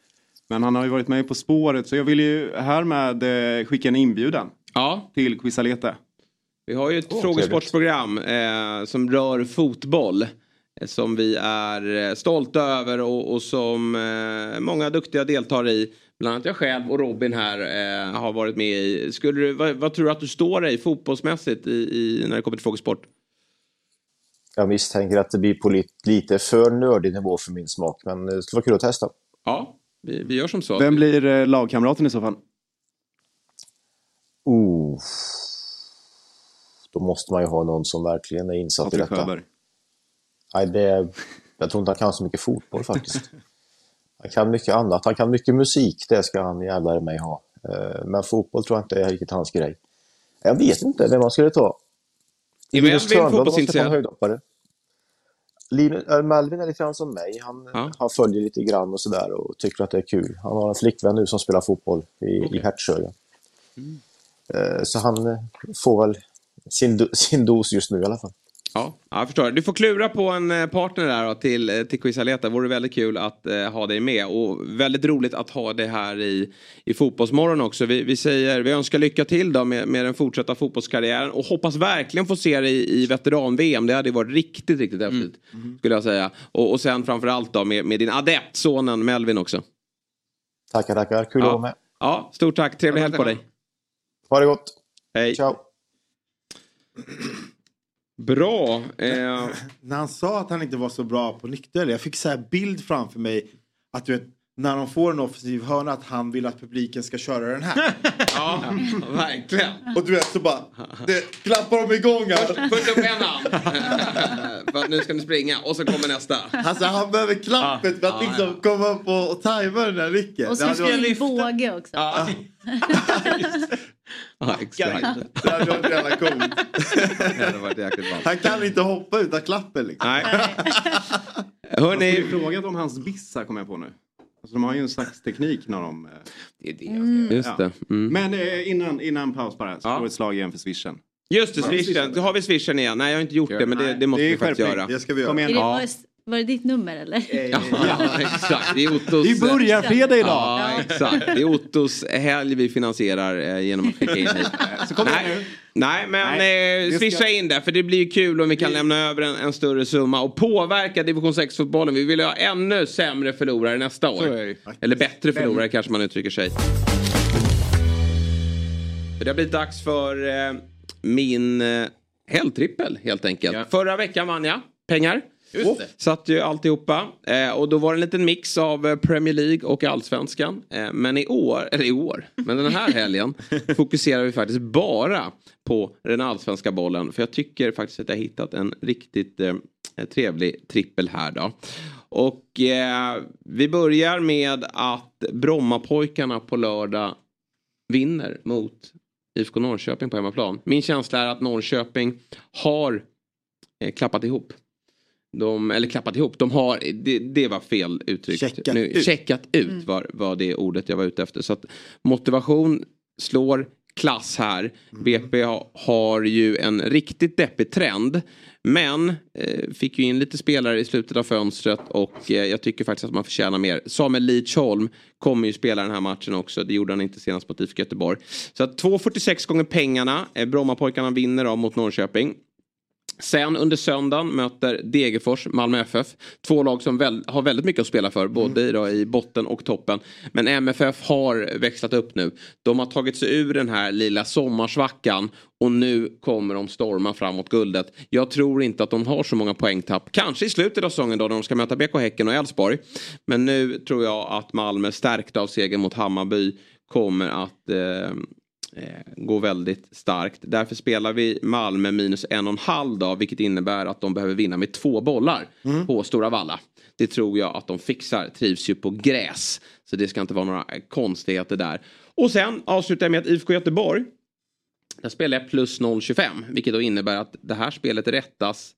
Men han har ju varit med På spåret så jag vill ju härmed eh, skicka en inbjudan Ja, till Quisalete. vi har ju ett Åh, frågesportsprogram eh, som rör fotboll. eh, Som vi är eh, stolta över och, och som eh, många duktiga deltar i. Bland annat jag själv och Robin här eh, har varit med i. Skulle du, vad, vad tror du att du står dig fotbollsmässigt i, i, när det kommer till frågesport? Jag misstänker att det blir på lite, lite för nördig nivå för min smak, men det skulle vara kul att testa. Ja, vi, vi gör som så. Vem blir eh, lagkamraten i så fall? Oh. Då måste man ju ha någon som verkligen är insatt i Patrik detta. Sjöberg. Nej, det, jag tror inte han kan så mycket fotboll faktiskt. Han kan mycket annat. Han kan mycket musik, det ska han jävlar mig ha. Eh, Men fotboll tror jag inte är riktigt hans grej. Jag vet inte vem man skulle ta. Linus Törnblad måste ta en höjdhoppare. Linus, äh, Melvin är lite grann som mig. Han, Ja. han följer lite grann och sådär och tycker att det är kul. Han har en flickvän nu som spelar fotboll i, i Hertsöga. Eh, Så han eh, får väl sin, sin dos just nu i alla fall. Ja, ja, jag förstår. Du får klura på en eh, partner där då, till, eh, till Quizaleta. Vore väldigt kul att eh, ha dig med. Och väldigt roligt att ha dig här i, i Fotbollsmorgon också. Vi, vi, säger, vi önskar lycka till då med, med den fortsatta fotbollskarriären. Och hoppas verkligen få se dig i, i veteran-VM. Det hade varit riktigt, riktigt häftigt. Skulle jag säga. Och, och sen framförallt då med, med din adept, sonen Melvin också. Tackar, tackar. Kul att vara Ja, med. ja stort tack. Trevlig helg på dig. Ha det gott. Hej. Ciao. Bra. Eh, När han sa att han inte var så bra på nykter, jag fick så här bild framför mig att du vet, när de får en offensiv hörna att han vill att publiken ska köra den här. ja, verkligen. Och du vet så bara, det klappar de igång här. Först upp ena. För att nu ska ni springa och så kommer nästa. Alltså han behöver klappet för att Ja, liksom komma upp och, och tajma den där nicken. Och så ska vi båge också. Ja, ja exakt. det hade varit jävla coolt. Det hade varit jäkligt bra. Han kan inte hoppa utan klappen liksom. Nej. Jag Hörni. ju frågat om hans bissar kommer jag på nu. Alltså, de har ju en slags teknik när de... eh, Det är det jag ska- Just det. Mm. Men eh, innan, innan paus bara, slå Ja. ett slag igen för swishen. Just det, swishen. Då har vi swishen igen. Nej, jag har inte gjort det, men det, det måste Det vi faktiskt göra. Det ska vi Kom göra. igen. Är det, Var det ditt nummer eller? Ja, exakt. Det är Ottos... Det är börjarfredag idag. Ja, exakt. Det är Ottos helg vi finansierar eh, genom att skicka in hit. Så kom Nej. nu. Nej, men Nej, eh, swisha ska- in det för det blir ju kul om vi kan lämna över en, en större summa och påverka division 6-fotbollen. Vi vill ha ännu sämre förlorare nästa år. Eller bättre förlorare kanske man uttrycker sig. Det har blivit dags för eh, min eh, helgtrippel helt enkelt. Förra veckan vann jag pengar. Just det. Satt ju alltihopa. Eh, och då var det en liten mix av eh, Premier League och Allsvenskan. Eh, men i år, eller i år, men den här helgen fokuserar vi faktiskt bara på den allsvenska bollen. För jag tycker faktiskt att jag hittat en riktigt eh, trevlig trippel här då. Och eh, vi börjar med att Brommapojkarna på lördag vinner mot IFK Norrköping på hemmaplan. Min känsla är att Norrköping har eh, klappat ihop. De, eller klappat ihop, de har, det, det var fel uttryckt. Checkat nu, ut. checkat ut var, var det ordet jag var ute efter. Så att motivation slår klass här. BP ha, har ju en riktigt deppig trend. Men eh, fick ju in lite spelare i slutet av fönstret och eh, jag tycker faktiskt att man förtjänar mer. Samuel Lidsholm kommer ju spela den här matchen också. Det gjorde han inte senast mot IFK Göteborg. Så att 2,46 gånger pengarna. Eh, Brommapojkarna vinner då mot Norrköping. Sen under söndagen möter Degerfors Malmö FF. Två lag som väl, har väldigt mycket att spela för, både i, i botten och toppen. Men MFF har växlat upp nu. De har tagit sig ur den här lilla sommarsvackan och nu kommer de storma framåt guldet. Jag tror inte att de har så många poängtapp. Kanske i slutet av säsongen då när de ska möta BK Häcken och Elfsborg. Men nu tror jag att Malmö stärkt av segern mot Hammarby kommer att eh, går väldigt starkt. Därför spelar vi Malmö minus en och en halv dag vilket innebär att de behöver vinna med två bollar på Stora Valla. Det tror jag att de fixar. Trivs ju på gräs. Så det ska inte vara några eh, konstigheter där. Och sen avslutar jag med att IFK Göteborg. Där spelar jag plus 0,25 vilket då innebär att det här spelet rättas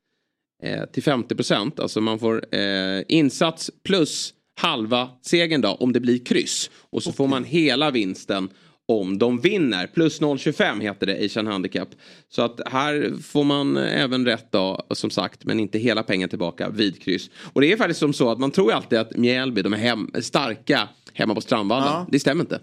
eh, till 50 procent. Alltså man får eh, insats plus halva segern då om det blir kryss. Och så får man hela vinsten om de vinner. Plus 0,25 heter det i Asian Handicap. Så att här får man även rätt då som sagt men inte hela pengen tillbaka vid kryss. Och det är faktiskt som så att man tror alltid att Mjällby de är hem, starka hemma på Strandvallen. Ja. Det stämmer inte.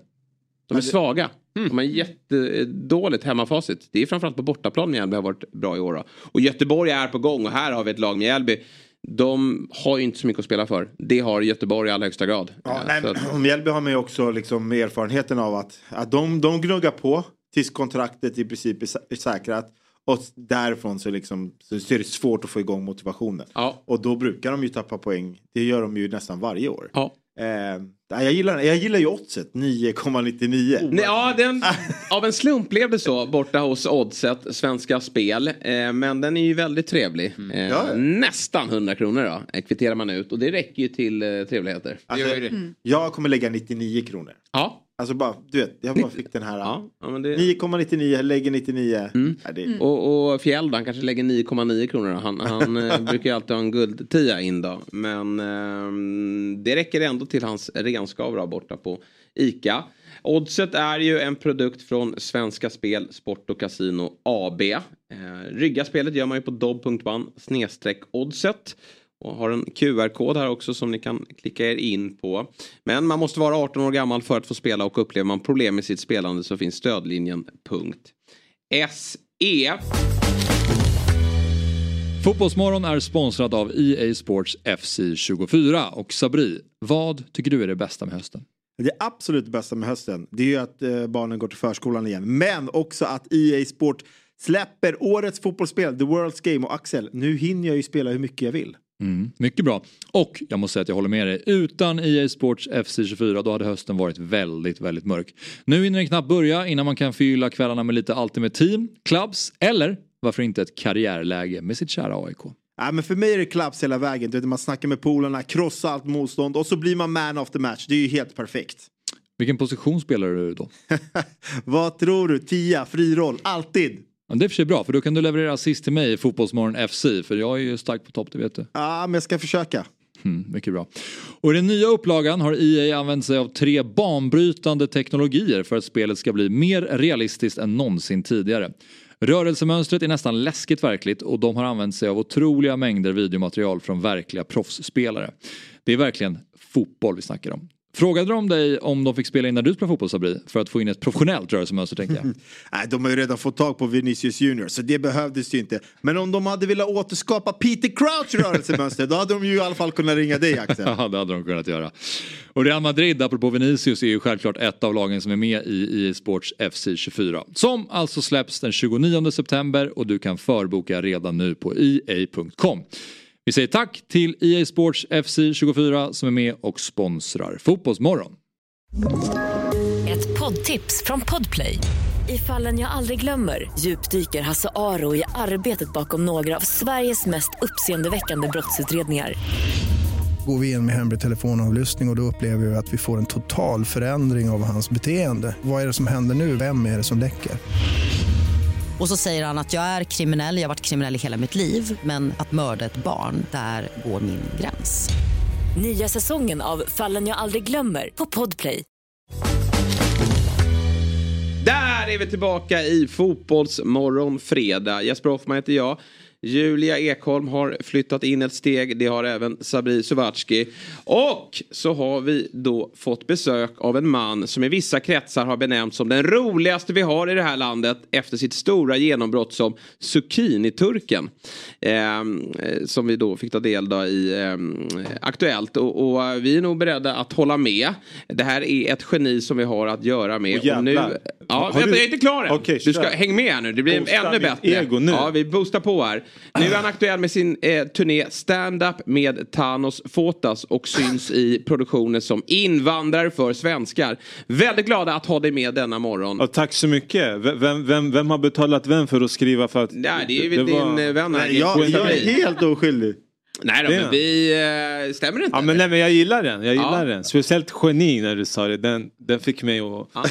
De är svaga. De har jättedåligt hemmafacit. Det är framförallt på bortaplan Mjällby har varit bra i år. Då. Och Göteborg är på gång och här har vi ett lag Mjällby. De har ju inte så mycket att spela för. Det har Göteborg i allra högsta grad. Ja, Eh, nej, att- Mjällby har man ju också liksom erfarenheten av att, att de, de gnuggar på tills kontraktet i princip är sä- är säkrat. Och därifrån så, liksom, så är det svårt att få igång motivationen. Ja. Och då brukar de ju tappa poäng. Det gör de ju nästan varje år. Ja. Eh, jag, gillar, jag gillar ju oddset, 9,99. Nej, ja, den, av en slump blev det så borta hos Oddset, Svenska Spel. Eh, men den är ju väldigt trevlig. Eh, Ja. Nästan 100 kronor då, kvitterar man ut. Och det räcker ju till eh, trevligheter. Alltså, Jag kommer lägga 99 kronor. Ja. Alltså bara, du vet, jag bara fick den här. Ja, det... 9,99, jag lägger 99. Ja, det, Och, och Fjäll han kanske lägger 9,9 kronor. då. Han, han eh, brukar ju alltid ha en guldtia in då. Men eh, det räcker ändå till hans renskav då, borta på ICA. Oddset är ju en produkt från Svenska Spel, Sport och Casino AB. Eh, rygga spelet gör man ju på dobb.ban snedstreck oddset. Och har en QR-kod här också som ni kan klicka er in på. Men man måste vara 18 år gammal för att få spela och upplever man problem med sitt spelande så finns stödlinjen.se. Fotbollsmorgon är sponsrad av EA Sports FC 24 och Sabri, vad tycker du är det bästa med hösten? Det absolut bästa med hösten det är ju att eh, barnen går till förskolan igen. Men också att EA Sport släpper årets fotbollsspel, The World's Game. Och Axel, nu hinner jag ju spela hur mycket jag vill. Mm, mycket bra. Och jag måste säga att jag håller med dig. Utan EA Sports FC24 då hade hösten varit väldigt, väldigt mörk. Nu hinner den knappt börja innan man kan fylla kvällarna med lite Ultimate Team, Clubs eller varför inte ett karriärläge med sitt kära AIK. Ja, men för mig är det klaps hela vägen. Du vet, man snackar med polarna, krossar allt motstånd och så blir man man of the match. Det är ju helt perfekt. Vilken position spelar du då? Vad tror du? Tia, fri roll, alltid. Ja, det är för sig bra för då kan du leverera assist till mig i Fotbollsmorgon FC för jag är ju stark på topp, det vet du. Ja, men jag ska försöka. Mm, mycket bra. Och i den nya upplagan har EA använt sig av tre banbrytande teknologier för att spelet ska bli mer realistiskt än någonsin tidigare. Rörelsemönstret är nästan läskigt verkligt och de har använt sig av otroliga mängder videomaterial från verkliga proffsspelare. Det är verkligen fotboll vi snackar om. Frågade de dig om de fick spela in när du spelade fotboll Sabri? För att få in ett professionellt rörelsemönster tänkte jag. Nej, de har ju redan fått tag på Vinicius Junior så det behövdes ju inte. Men om de hade velat återskapa Peter Crouch rörelsemönster då hade de ju i alla fall kunnat ringa dig Axel. Ja, det hade de kunnat göra. Och Real Madrid, apropå Vinicius, är ju självklart ett av lagen som är med i EA Sports FC 24. Som alltså släpps den 29 september och du kan förboka redan nu på EA.com. Vi säger tack till EA Sports FC 24 som är med och sponsrar Fotbollsmorgon. Ett poddtips från Podplay. I fallen jag aldrig glömmer djupdyker Hasse Aro i arbetet bakom några av Sveriges mest uppseendeväckande brottsutredningar. Går vi in med hemlig telefonavlyssning och, och då upplever vi att vi får en total förändring av hans beteende. Vad är det som händer nu? Vem är det som läcker? Och så säger han att jag är kriminell, jag har varit kriminell i hela mitt liv men att mörda ett barn, där går min gräns. Nya säsongen av Fallen jag aldrig glömmer på Podplay. Där är vi tillbaka i Fotbollsmorgon fredag. Jesper Hoffman heter jag. Julia Ekholm har flyttat in ett steg. Det har även Sabri Suvatski. Och så har vi då fått besök av en man som i vissa kretsar har benämnts som den roligaste vi har i det här landet efter sitt stora genombrott som Zucchini-turken. Eh, som vi då fick ta del av i eh, Aktuellt. Och, och, vi är nog beredda att hålla med. Det här är ett geni som vi har att göra med. Oh, och nu, ja, vänta, du- jag är inte klar än. Okej, du ska häng med här nu. Det blir Boostar ännu bättre. ego nu. Ja, vi boostar på här. Nu är han aktuell med sin eh, turné Stand-Up med Thanos Fotas och syns i produktioner som Invandrare för svenskar. Väldigt glada att ha dig med denna morgon. Ja, tack så mycket. Vem, vem, vem har betalat vem för att skriva? För att Nej, det är väl din eh, vän här. Nej, jag- jag är helt oskyldig. Nej då, Det men vi... Eh, stämmer det inte? Ja, men, nej, men jag gillar den. Jag gillar Ja. den. Speciellt geni när du sa det. Den, den fick mig att... Ja,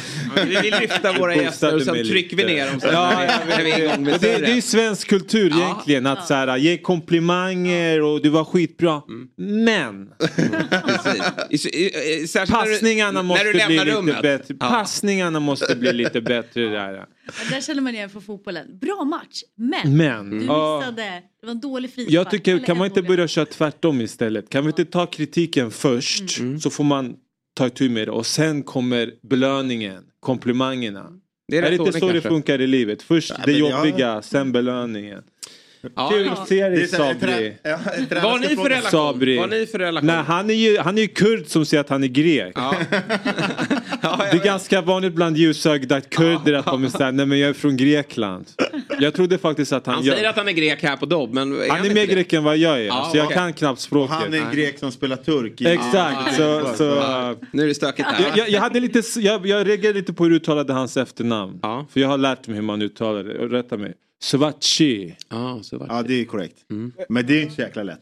vi vill lyfta våra gäster och sen trycker vi ner dem sen Ja, när, vi, när vi är det, det är svensk kultur egentligen. Att så här, ge komplimanger och du var skitbra. Mm. Men passningarna måste när du bli rummet. lite bättre. Ja. Passningarna måste bli lite bättre där. Ja, där känner man igen för fotbollen. Bra match, men, Men, du ja. missade. Det var en dålig frispark. Jag tycker, kan man inte dålig- börja köra tvärtom istället? Kan vi inte ta kritiken först Mm. så får man ta itu med det och sen kommer belöningen, komplimangerna. Det är är det inte så det kanske. funkar i livet? Först Ja, det men jag- jobbiga, sen belöningen. Ja, Kul ja. att se Det är dig så här, Sabri. ja, Vad har ni för relation? Sabri. Vad har ni för relation? Nej, han är ju han är ju kurd som säger att han är grek. Ja. Det är ganska vanligt bland ljusögda kurder att de är såhär, nej men jag är från Grekland. Jag trodde faktiskt att han... Han jag- säger att han är grek här på Dobb, men han är inte mer grek än vad jag är. Ja, så jag okej. kan knappt språket. Han är en grek som spelar turk. Exakt, så... så Nu är det stökigt här. jag, jag, jag, hade lite, jag, jag reagerade lite på hur du uttalade hans efternamn. Ja. För jag har lärt mig hur man uttalar det. Rätta mig. Svachi. Ja, så var det. Ja, det är korrekt. Men det är inte så jäkla lätt.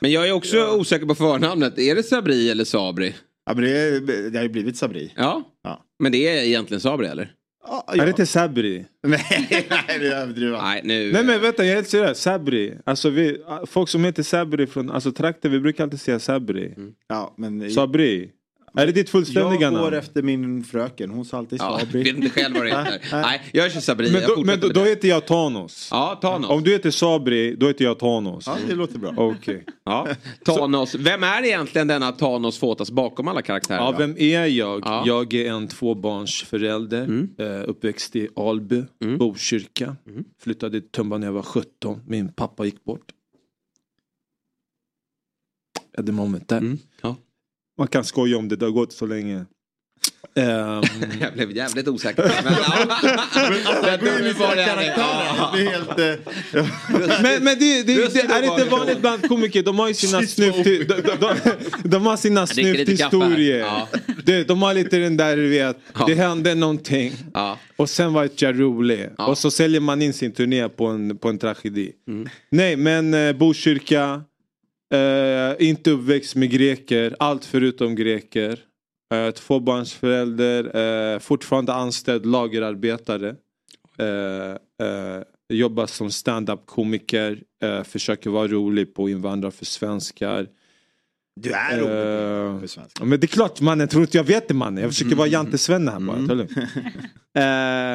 Men jag är också osäker på förnamnet. Är det Sabri eller Sabri? Ja, men det, är, det har ju blivit Sabri. Ja. Ja. Men det är egentligen Sabri eller? Ja, Är det inte Sabri? Nej, nej, det är. Nej, nu... Nej men vänta, jag är helt seriös. Sabri. Alltså vi, folk som heter Sabri från alltså, trakter, vi brukar alltid säga Sabri. Ja, men Sabri. Är det ditt fullständiga jag går namn? efter min fröken. Hon sa alltid Ja, Sabri. vet inte själv vad det heter. Nej, jag kör Sabri. Men, jag då, men då, då det. heter jag Thanos. Ja, Thanos. Om du heter Sabri, då heter jag Thanos. Ja, det låter bra. Okej. Ja. Thanos. Vem är egentligen denna Thanos Fotas bakom alla karaktärer? Ja, vem är jag? Ja. Jag är en tvåbarnsförälder. Mm. Eh, uppväxt i Alby, Botkyrka. Flyttade till Tumba när jag var 17. Min pappa gick bort. At the moment där. Mm. Ja. Man kan skoja om det, det har gått så länge. Ehm, Jag blev jävligt osäker. Men, men men det, det, det det, är inte vanligt bland komiker. De har ju sina snuff... De, de, de, de har sina. Ja. De, de har lite den där du vet, Ja. det hände någonting. Ja. Och sen var jag rolig. Ja. Mm. Och så säljer man in sin turné på en, på en tragedi. Nej men eh, Botkyrka. Eh, inte uppväxt med greker. Allt förutom greker. Eh, tvåbarnsförälder. Eh, fortfarande anställd lagerarbetare. Eh, eh, jobbar som stand-up komiker. Eh, försöker vara rolig på invandrare för svenskar. Du är Eh, obekväm för svenska. ja, Men det är klart mannen, tror inte jag vet det mannen. Jag försöker vara Jante-Svenne här bara. det lugnt. Eh,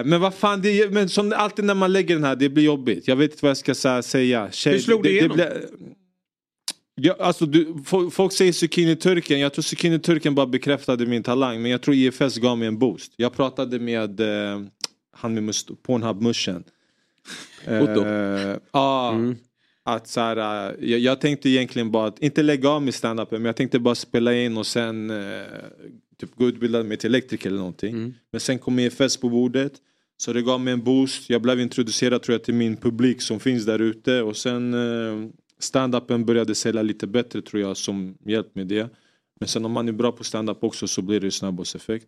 men vad fan, det, är- men som alltid när man lägger den här, det blir jobbigt. Jag vet inte vad jag ska säga. Tjej, Hur slog det, det det, igenom? blir- Ja, alltså, du, fo- folk säger zucchini-turken, jag tror zucchini-turken bara bekräftade min talang. Men jag tror IFS gav mig en boost. Jag pratade med eh, han med Pornhub-muschen. Otto? Eh, Ja, att så här, eh, jag, jag tänkte egentligen bara att, inte lägga av med standupen men jag tänkte bara spela in och sen eh, typ gå utbilda mig till elektriker eller någonting. Men sen kom EFS på bordet. Så det gav mig en boost. Jag blev introducerad tror jag till min publik som finns där ute och sen eh, standupen började sälja lite bättre tror jag som hjälp med det. Men sen om man är bra på standup också så blir det snabbhetseffekt.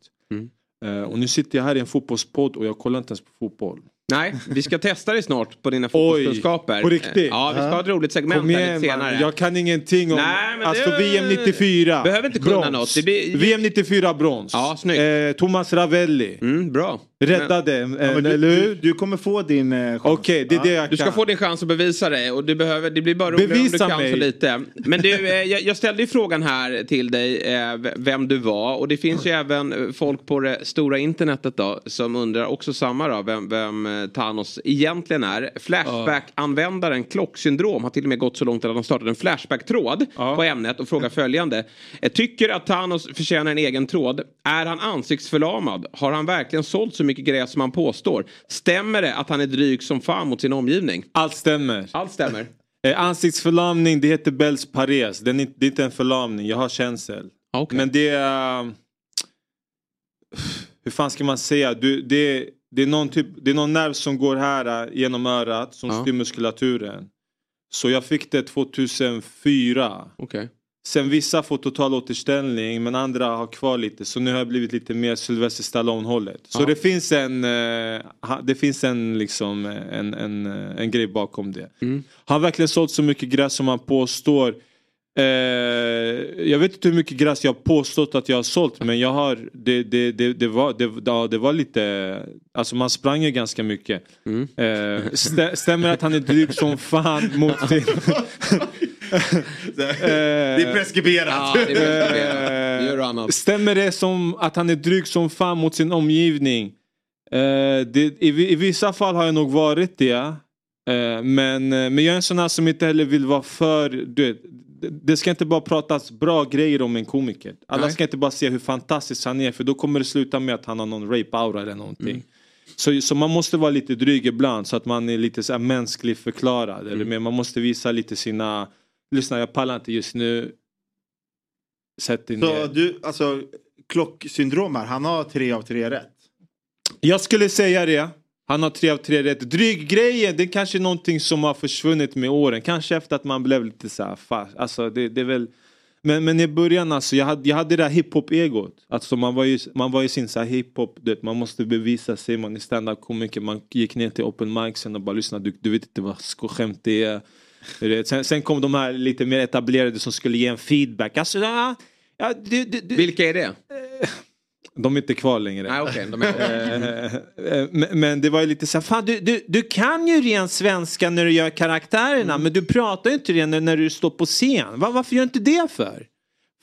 Eh, och nu sitter jag här i en fotbollspodd och jag kollar inte ens på fotboll. Nej, vi ska testa dig snart på dina fotbollskunskaper. på riktigt? Ja, vi ska ha ett roligt segment Kom här igen, lite senare. man. Jag kan ingenting om Nej, men alltså det- VM 94. Behöver inte kunna brons. något. Det blir- VM 94 brons. Ja, snyggt. Eh, Thomas Ravelli. Mm, bra. Räddade, Ja, eh, men du, eller hur? du kommer få din eh, chans. Okej, det är det jag Du ska kan. få din chans att bevisa dig och du behöver, det blir bara roligare om du kan mig. så lite. Men du, eh, jag, jag ställde ju frågan här till dig eh, vem du var och det finns ju även eh, folk på det stora internetet då som undrar också samma då, vem, vem eh, Thanos egentligen är. Flashback-användaren Klocksyndrom har till och med gått så långt att de startat en Flashback-tråd på ämnet och frågar följande. Eh, Tycker att Thanos förtjänar en egen tråd? Är han ansiktsförlamad? Har han verkligen sålt så mycket gräs som han påstår? Stämmer det att han är dryg som fan mot sin omgivning? Allt stämmer. Allt stämmer. Eh, ansiktsförlamning, det heter Bells pares. Den är, det är inte en förlamning, jag har känsel. Men det är... hur fan ska man säga? Du, det, det, är någon typ, det är någon nerv som går här eh, genom örat som styr muskulaturen. Så jag fick det 2004. Okay. Sen vissa får total återställning men andra har kvar lite. Så nu har jag blivit lite mer Sylvester Stallone hållet. Så Ja. det finns en, ha- det finns en, liksom, en, en, eh, en grej bakom det. Mm. Har han verkligen sålt så mycket gräs som han påstår? Eh, jag vet inte hur mycket gräs jag har påstått att jag har sålt men jag har det, det, det, det, var, det, ja, det var lite Alltså man sprang ju ganska mycket. Mm. Eh, stä, stämmer att han är dryg som fan mot sin... Det är preskriberat. Ja, det är preskriberat. Stämmer det som att han är dryg som fan mot sin omgivning? Eh, det, i, I vissa fall har jag nog varit det. Eh, men, eh, men jag är en sån här som inte heller vill vara för... Du vet, det- ska inte bara pratas bra grejer om en komiker. Alla Nej. ska inte bara se hur fantastisk han är för då kommer det sluta med att han har någon rape-aura eller någonting. Så, så man måste vara lite dryg ibland så att man är lite så här mänsklig förklarad. Eller mer, man måste visa lite sina... Lyssna jag pallar inte just nu. Sätt dig Så ner. du, alltså klocksyndrom här, han har tre av tre rätt. Jag skulle säga det. Han har tre av tre rätt. Dryggrejen, det är kanske är någonting som har försvunnit med åren. Kanske efter att man blev lite så här fast. Alltså det, det är väl... Men, men i början alltså, jag hade, jag hade det där hiphop-egot. Alltså man var ju, man var ju sin så här hiphop, du vet, man måste bevisa sig, man är stand-up-komiker. Man gick ner till open mics och bara lyssnade, du, du vet inte vad skämt det är. Sen, sen kom de här lite mer etablerade som skulle ge en feedback. Alltså, ja, ja, du, du, du. Vilka är det? De är inte kvar längre. Nej, okej, de är Eh, eh, men, det var ju lite så här, fan du, du, du kan ju ren svenska när du gör karaktärerna men du pratar ju inte det när, när du står på scen. Va, varför gör du inte det för?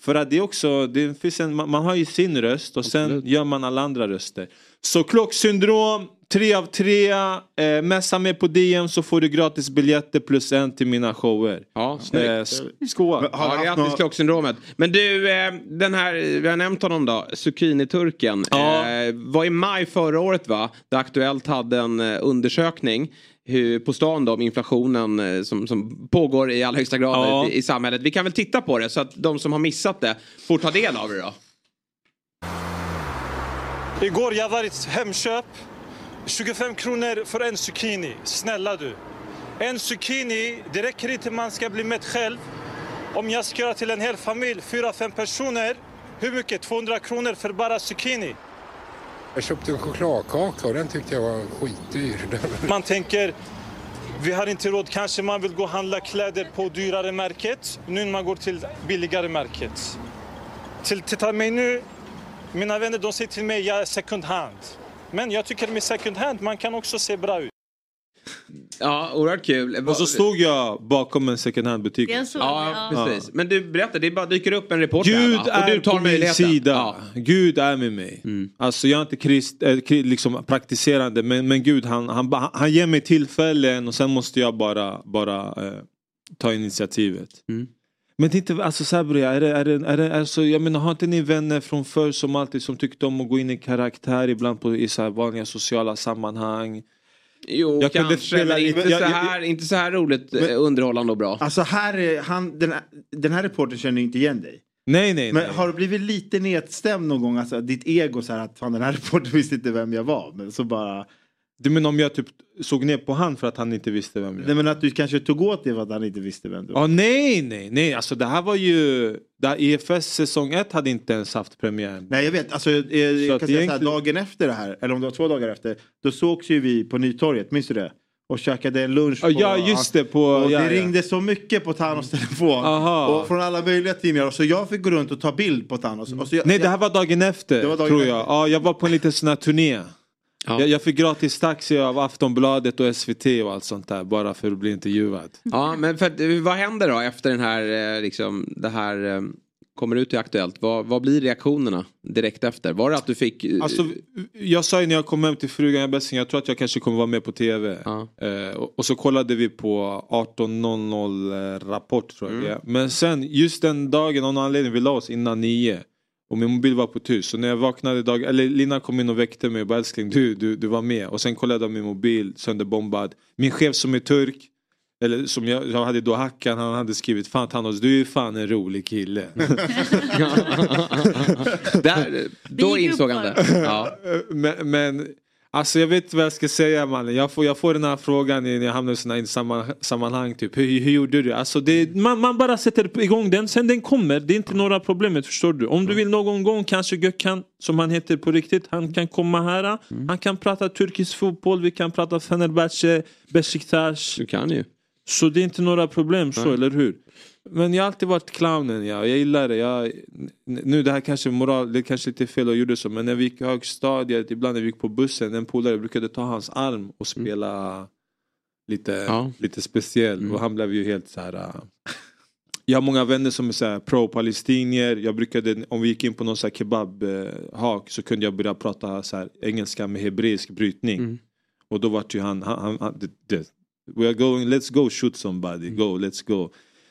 För att det är också, det finns en, man, man har ju sin röst och sen gör man alla andra röster. Så klocksyndrom, tre av tre, eh, messa med på DM så får du gratis biljetter plus en till mina shower. Ja, snyggt. Eh, s- skål. Ja, grattis klocksyndromet. Men du, eh, den här, vi har nämnt honom då, Zucchini-turken. Eh, var i maj förra året va, där Aktuellt hade en eh, undersökning hur, på stan då om inflationen eh, som, som pågår i allra högsta grad Ja. i, i samhället. Vi kan väl titta på det så att de som har missat det får ta del av det då. Igår jag var i ett Hemköp. 25 kronor för en zucchini. Snälla du. En zucchini, det räcker inte man ska bli mätt själv. Om jag ska göra till en hel familj, 4-5 personer. Hur mycket? 200 kronor för bara zucchini. Jag köpte en chokladkaka och den tyckte jag var skitdyr. Man tänker, vi har inte råd. Kanske man vill gå och handla kläder på dyrare märket. Nu när man går till billigare märket. Till, titta mig nu. Mina vänner de säger till mig jag är second hand. Men jag tycker med second hand man kan också se bra ut. Ja, oerhört kul. Och så stod jag bakom en second hand butik. Jag såg Ja, ja. precis. Men du, berätta, det bara dyker upp en reporter Gud här, va? och är du tar på min sida. Ja. Gud är med mig. Alltså jag är inte krist, äh, liksom praktiserande men, men Gud han, han, ba- han ger mig tillfällen och sen måste jag bara, bara eh, ta initiativet. Men inte, alltså Sabri, är det, är det, är det, alltså, jag menar har inte ni vänner från förr som alltid som tyckte om att gå in i karaktär ibland på, i så här vanliga sociala sammanhang? Jo, Jag kunde kanske, spela men inte, in- jag- så jag- här, inte så här roligt, eh, underhållande och bra. Alltså här är han, den, här- den här reportern känner inte igen dig. Nej, nej, Men nej. har du blivit lite nedstämd någon gång? Alltså ditt ego så här att fan den här reportern visste inte vem jag var. Men så bara... Du menar om jag typ såg ner på han för att han inte visste vem jag Nej men att du kanske tog åt dig för att han inte visste vem du var. Ja, nej, nej, nej. Alltså det här var ju... Där EFS säsong 1 hade inte ens haft premiär. Nej jag vet, alltså, jag, jag, jag kan säga så här, egentligen- dagen efter det här, eller om det var två dagar efter, då sågs ju vi på Nytorget, minns du det? Och käkade en lunch. På, ja, just det, på- och det ja. ringde så mycket på Thanos telefon. Aha. Och från alla möjliga tidningar. Så jag fick gå runt och ta bild på Thanos. Jag, Nej, det här var dagen efter, var dagen tror efter. jag. Ja, jag var på en liten sån här turné. Jag, jag fick gratis taxi av Aftonbladet och SVT och allt sånt där bara för att bli intervjuad. Ja, men för, vad händer då efter den här, eh, liksom, det här eh, kommer ut i Aktuellt? Vad, vad blir reaktionerna direkt efter? Var det att du fick... eh, Alltså, jag sa ju när jag kom hem till frugan jag bästing, jag tror att jag kanske kommer vara med på tv. Eh, och, och så kollade vi på 18.00 eh, Rapport tror jag är. Men sen just den dagen av någon anledning vi la oss innan nio. Och min mobil var på tyst. Så när jag vaknade dag, eller Lina kom in och väckte mig och bara älskling du, du, du var med. Och sen kollade jag min mobil sönderbombad. Min chef som är turk. Eller som jag, jag hade då hackan, han hade skrivit Fan Thanos du är fan en rolig kille. Där, då insåg han det. Ja. men, men alltså jag vet inte vad jag ska säga mannen. Jag får, jag får den här frågan när jag hamnar i sådana sammanhang, sammanhang. Typ. Hur, hur gjorde du? Alltså det, man, man bara sätter igång den, sen den kommer. Det är inte några problemet förstår du. Om du vill någon gång kanske Gökhan, som han heter på riktigt, han kan komma här. Han kan prata turkisk fotboll, vi kan prata Fenerbahce, Besiktas. Du kan ju. Så det är inte några problem så, Nej. eller hur? Men jag har alltid varit clownen, ja. jag gillar det. Jag, nu det här kanske är moral, det är kanske lite fel att gjorde så, men när vi gick i högstadiet, ibland när vi gick på bussen, en polare brukade ta hans arm och spela lite, lite speciell. Och han blev ju helt så här. äh, jag har många vänner som är pro-palestinier. Jag brukade, om vi gick in på någon så kebabhak så kunde jag börja prata så här engelska med hebreisk brytning. Och då var ju han, han, han, han det, det, we are going, let's go shoot somebody, go, let's go.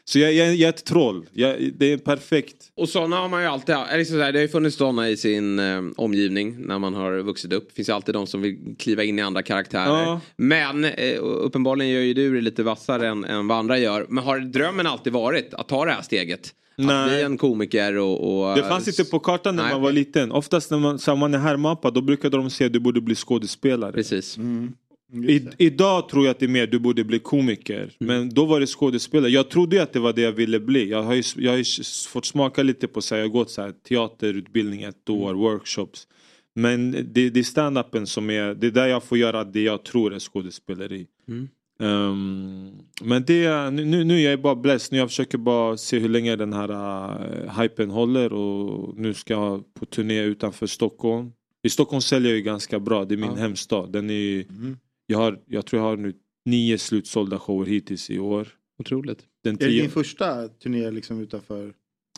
Så jag, jag, jag är ett troll, jag, det är perfekt. Och sådana har man ju alltid, eller så där, det har ju funnits sådana i sin eh, omgivning när man har vuxit upp. Det finns ju alltid de som vill kliva in i andra karaktärer. Ja. Men eh, uppenbarligen gör ju du det lite vassare än, än vad andra gör. Men har drömmen alltid varit att ta det här steget? Att Nej. bli en komiker och... och Det fanns inte på kartan när Nej. man var liten. Oftast när man, så här, man är härmappa då brukade de säga att du borde bli skådespelare. Precis. I, idag tror jag att det är mer du borde bli komiker. Men då var det skådespelare. Jag trodde att det var det jag ville bli. Jag har ju, jag har ju fått smaka lite på så här, jag har gått så här, teaterutbildning ett år, workshops. Men det, det är stand-upen som är, det är där jag får göra det jag tror är skådespeleri. Ehm, men det, nu, nu- nu är jag bara blessed. Nu jag försöker bara se hur länge den här uh, hypen håller och nu ska jag på turné utanför Stockholm. I Stockholm säljer jag ju ganska bra, det är min Ja. hemstad. Den är, jag, har, jag tror jag har nu nio slutsålda shower hittills i år. Otroligt. Den Är det tio, din första turné liksom utanför?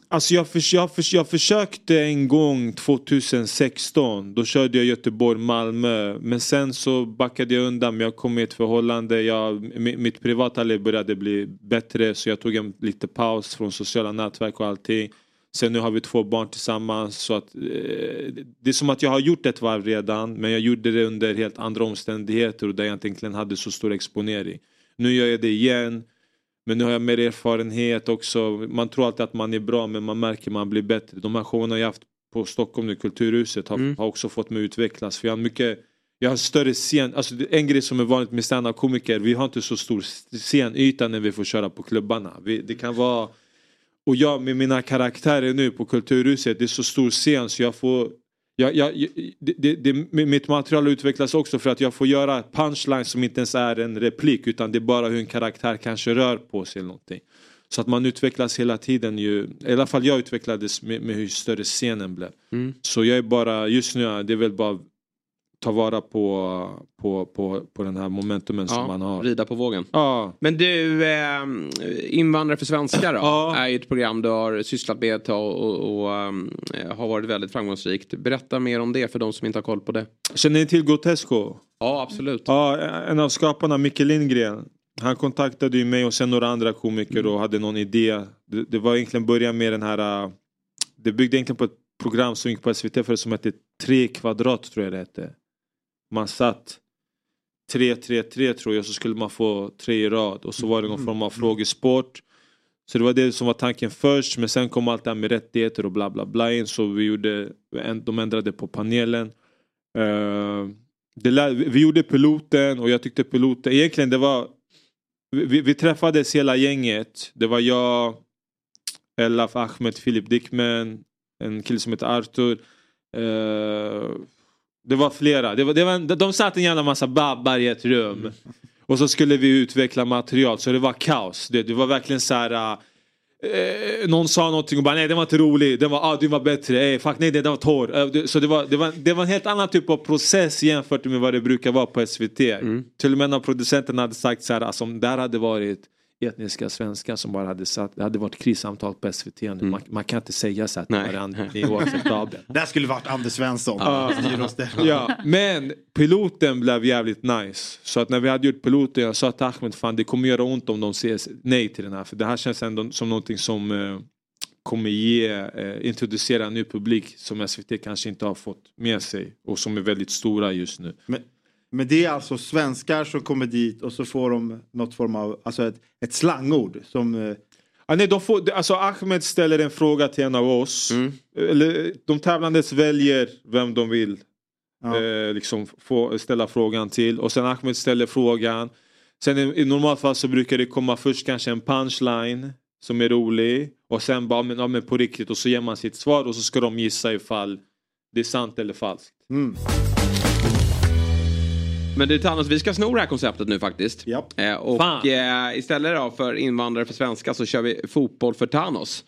Alltså jag, förs- jag, förs- jag försökte en gång 2016. Då körde jag Göteborg, Malmö. Men sen så backade jag undan. Men jag kom i ett förhållande. Jag, mi- mitt privata liv började bli bättre. Så jag tog en lite paus från sociala nätverk och allting. Sen nu har vi två barn tillsammans. Så att, eh, det är som att jag har gjort ett varv redan. Men jag gjorde det under helt andra omständigheter. Och där jag inte egentligen hade så stor exponering. Nu gör jag det igen. Men nu har jag mer erfarenhet också. Man tror alltid att man är bra men man märker att man blir bättre. De här showerna jag haft på Stockholm nu, Kulturhuset, har, har också fått mig att utvecklas. För jag har mycket jag har större scen, alltså en grej som är vanligt med stand komiker vi har inte så stor scenyta när vi får köra på klubbarna. Vi, det kan vara, och jag med mina karaktärer nu på Kulturhuset, det är så stor scen så jag får jag, jag, det, det, det, mitt material utvecklas också för att jag får göra punchline som inte ens är en replik utan det är bara hur en karaktär kanske rör på sig eller någonting. Så att man utvecklas hela tiden ju, i alla fall jag utvecklades med, med hur större scenen blev. Mm. Så jag är bara, just nu, det är väl bara ta vara på, på, på, på den här momentumen som man har. Rida på vågen. Ja. Men du, eh, Invandrare för svenskar då? Är ju ett program du har sysslat med och, och, och eh, har varit väldigt framgångsrikt. Berätta mer om det för de som inte har koll på det. Känner ni till Grotesco? Ja, absolut. Ja, en av skaparna, Micke Lindgren. Han kontaktade ju mig och sen några andra komiker och hade någon idé. Det, det var egentligen början med den här... äh, Det byggde egentligen på ett program som gick på SVT för som hette Tre kvadrat tror jag det hette. Man satt 3-3-3 tror jag så skulle man få tre i rad och så var det någon form av frågesport. Så det var det som var tanken först men sen kom allt det här med rättigheter och bla bla bla in så vi gjorde, de ändrade på panelen. Eh, vi gjorde piloten och jag tyckte piloten, egentligen det var vi, vi träffades hela gänget. Det var jag, Elaf Ahmed, Filip Dickman, en kille som heter Arthur. Eh, det var flera. Det var, det var, de satt en jävla massa babbar i ett rum. Och så skulle vi utveckla material så det var kaos. Det, det var verkligen så här. Eh, någon sa någonting och bara nej den var inte rolig, den var, ah, du var bättre, eh, fuck nej den var torr. Eh, det- så det var, det, var, det var en helt annan typ av process jämfört med vad det brukar vara på SVT. Till och med när producenten hade sagt så här, alltså, om det här hade varit etniska svenskar som bara hade satt, det hade varit krissamtal på SVT nu. Man, man kan inte säga så att det var an- det är oacceptabelt. Det här skulle varit Anders Svensson. Ställer. Ja, men piloten blev jävligt nice. Så att när vi hade gjort piloten, jag sa till Ahmed, fan det kommer göra ont om de säger nej till den här. För det här känns ändå som någonting som eh, kommer ge, eh, introducera en ny publik som SVT kanske inte har fått med sig. Och som är väldigt stora just nu. Men, men det är alltså svenskar som kommer dit och så får de något form av, alltså ett, ett slangord som... Ja, nej, de får, alltså Ahmed ställer en fråga till en av oss. Eller, de tävlandes väljer vem de vill eh, liksom få ställa frågan till. Och sen Ahmed ställer frågan. Sen i, i normalt fall så brukar det komma först kanske en punchline som är rolig. Och sen bara, men, ja, men på riktigt. Och så ger man sitt svar och så ska de gissa ifall det är sant eller falskt. Men du Thanos, vi ska sno det här konceptet nu faktiskt. Eh, och eh, istället då för invandrare för svenska så kör vi fotboll för Thanos.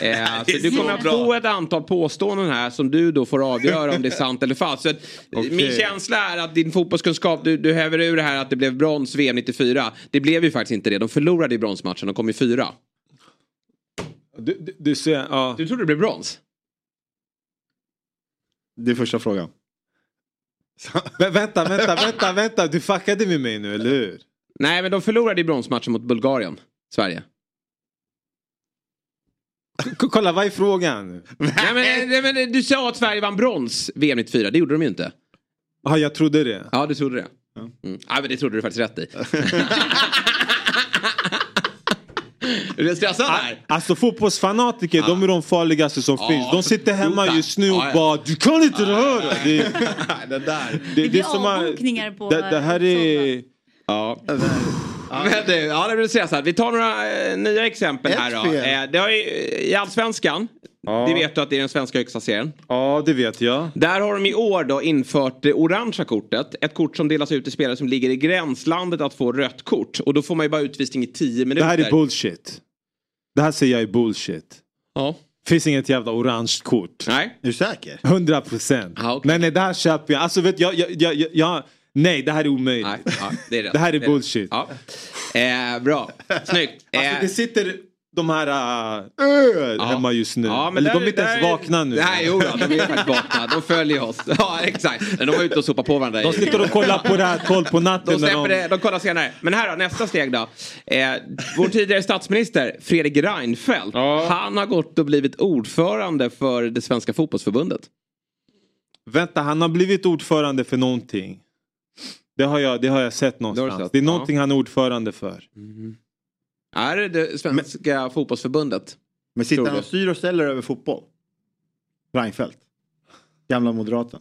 Eh, så du kommer att få ett antal påståenden här som du då får avgöra om det är sant eller falskt. Så att, eh. Min känsla är att din fotbollskunskap, du, du häver ur det här att det blev brons VM 94. Det blev ju faktiskt inte det. De förlorade i bronsmatchen, de kom i fyra. Du, du, du, ser, ja. du trodde det blev brons? Det är första frågan. Vä- vänta, vänta, vänta, vänta. Du fuckade med mig nu, eller hur? Nej, men de förlorade i bronsmatchen mot Bulgarien, Sverige. K- kolla, vad är frågan? Nej, men, nej, men, du sa att Sverige vann brons VM 94, det gjorde de ju inte. Ja, jag trodde det. Ja, du trodde det. Mm. Ja, men det trodde du faktiskt rätt i. Är du stressad här? Alltså fotbollsfanatiker, de är de farligaste som Ja, finns. De sitter hemma just nu och Ja, ja. bara du kan inte det här! Det, det där. det, Det är som avbokningar på... det, det här är... Ja. Men du, ja, det blir stressad. Vi tar några eh, nya exempel Ett här då. Eh, det har ju, I Allsvenskan, det vet du att det är den svenska högsta serien. Ja, det vet jag. Där har de i år då infört det orangea kortet. Ett kort som delas ut till spelare som ligger i gränslandet att få rött kort. Och då får man ju bara utvisning i 10 minuter. Det här är bullshit. Det här säger jag är bullshit. Ja. Finns inget jävla orange kort. Nej. Är du säker? 100 procent. Nej, nej, det här köper jag. Alltså vet jag, jag, jag, jag, jag Nej, det här är omöjligt. Nej, ja, det, är. Det här är Det bullshit. Ja. Eh, bra, snyggt. Alltså Eh, det sitter de här äh, hemma just nu. Ja, men Eller där- de är inte ens vakna nu. Nej, jo, då, de är faktiskt vakna. De följer oss. Ja, exakt. Men de var ute och sopade på varandra. De sitter och kollar på det här 12 på natten. De släpper det, de kollar senare. Men här då, nästa steg då. Eh, vår tidigare statsminister Fredrik Reinfeldt. Han har gått och blivit ordförande för det svenska fotbollsförbundet. Vänta, han har blivit ordförande för någonting. Det har jag, det har jag sett någonstans. sett, det är ja. någonting han är ordförande för. Är det det svenska fotbollsförbundet? Men sitter han och styr och ställer över fotboll? Reinfeldt. Gamla moderaten.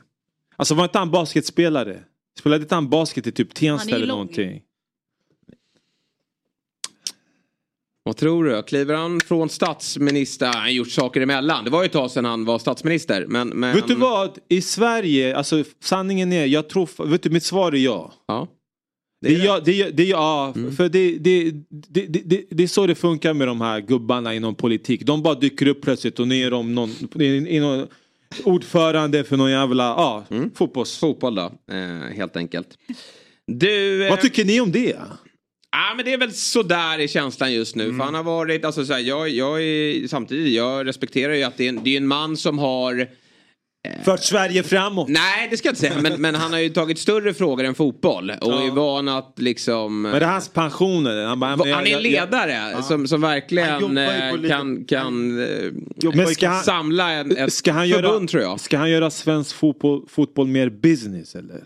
Alltså var inte han basketspelare? Spelade inte han basket i typ Tensta eller lång. någonting? Vad tror du? Kliver han från statsminister? Han har gjort saker emellan. Det var ju ett tag sedan han var statsminister. Men, men... Vet du vad? I Sverige, alltså sanningen är, jag tror, vet du mitt svar är ja. Ja. Det är ja, det är, det är ja, för det, det, det, det, det, det är så det funkar med de här gubbarna inom politik. De bara dyker upp plötsligt och nu är de någon, någon ordförande för någon jävla ja, fotbolls... Fotboll då, eh, helt enkelt. Du, eh, Vad tycker ni om det? Ja men det är väl sådär i känslan just nu. Mm. För han har varit, alltså så här, jag, jag är, samtidigt, jag respekterar ju att det är en, det är en man som har Fört Sverige framåt. Nej det ska jag inte säga men, men han har ju tagit större frågor än fotboll och Ja. är van att liksom Men det är hans pensioner. Han, bara, Han är jag- jag- ledare som, som verkligen eh, kan, kan eh, Men ska han- samla en, ett Ska han, förbund göra, tror jag. ska han göra svensk fotboll, fotboll mer business eller?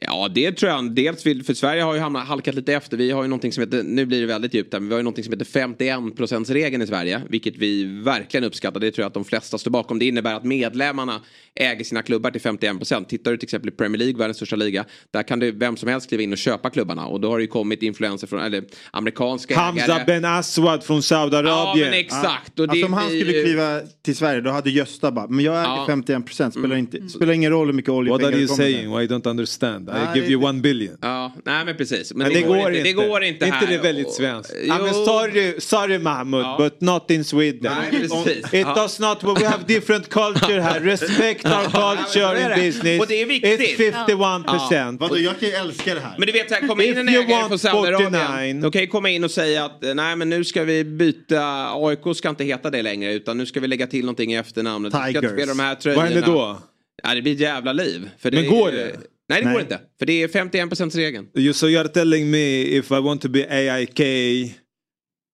Ja det tror jag. Dels vill, för Sverige har ju hamnat, halkat lite efter. Vi har ju någonting som heter, nu blir det väldigt djupt här, men vi har ju någonting som heter 51% regeln i Sverige. Vilket vi verkligen uppskattar. Det tror jag att de flesta står bakom. Det innebär att medlemmarna äger sina klubbar till 51% Tittar du till exempel i Premier League, världens största liga. Där kan det vem som helst kliva in och köpa klubbarna. Och då har det ju kommit influenser från, eller amerikanska Hamza ägare. Ben Aswad från Saudiarabien. Ja, men exakt. Och det alltså om han skulle kliva till Sverige då hade Gösta bara, men jag äger Ja. 51% spelar, inte, spelar ingen roll hur mycket oljepengar What are you det kommer saying? Why I don't understand? Nej, I give you det- one billion. Ja, nej men precis. Men, Men det, går inte. Det går inte Är här. inte det väldigt Och- svenskt? Jo. I mean, sorry, sorry Mahmoud, Ja. but not in Sweden. Nej, precis. It Ja. does not, we have different culture här. Respect our Ja, culture är in det. business. Och det är viktigt. It's 51%. Vadå, jag kan ju älska det här. Men du vet, här, komma in en you ägare från Saudiarabien. 49. De kan ju komma in och säga att nej men nu ska vi byta, AIK ska inte heta det längre utan nu ska vi lägga till någonting i efternamnet. Vi ska Tigers. spela de här Vad tröjorna. händer då? Ja, det blir ett jävla liv. För det Men är- går det? Nej det går Nej. inte. För det är 51 regeln. You, so you're telling me if I want to be AIK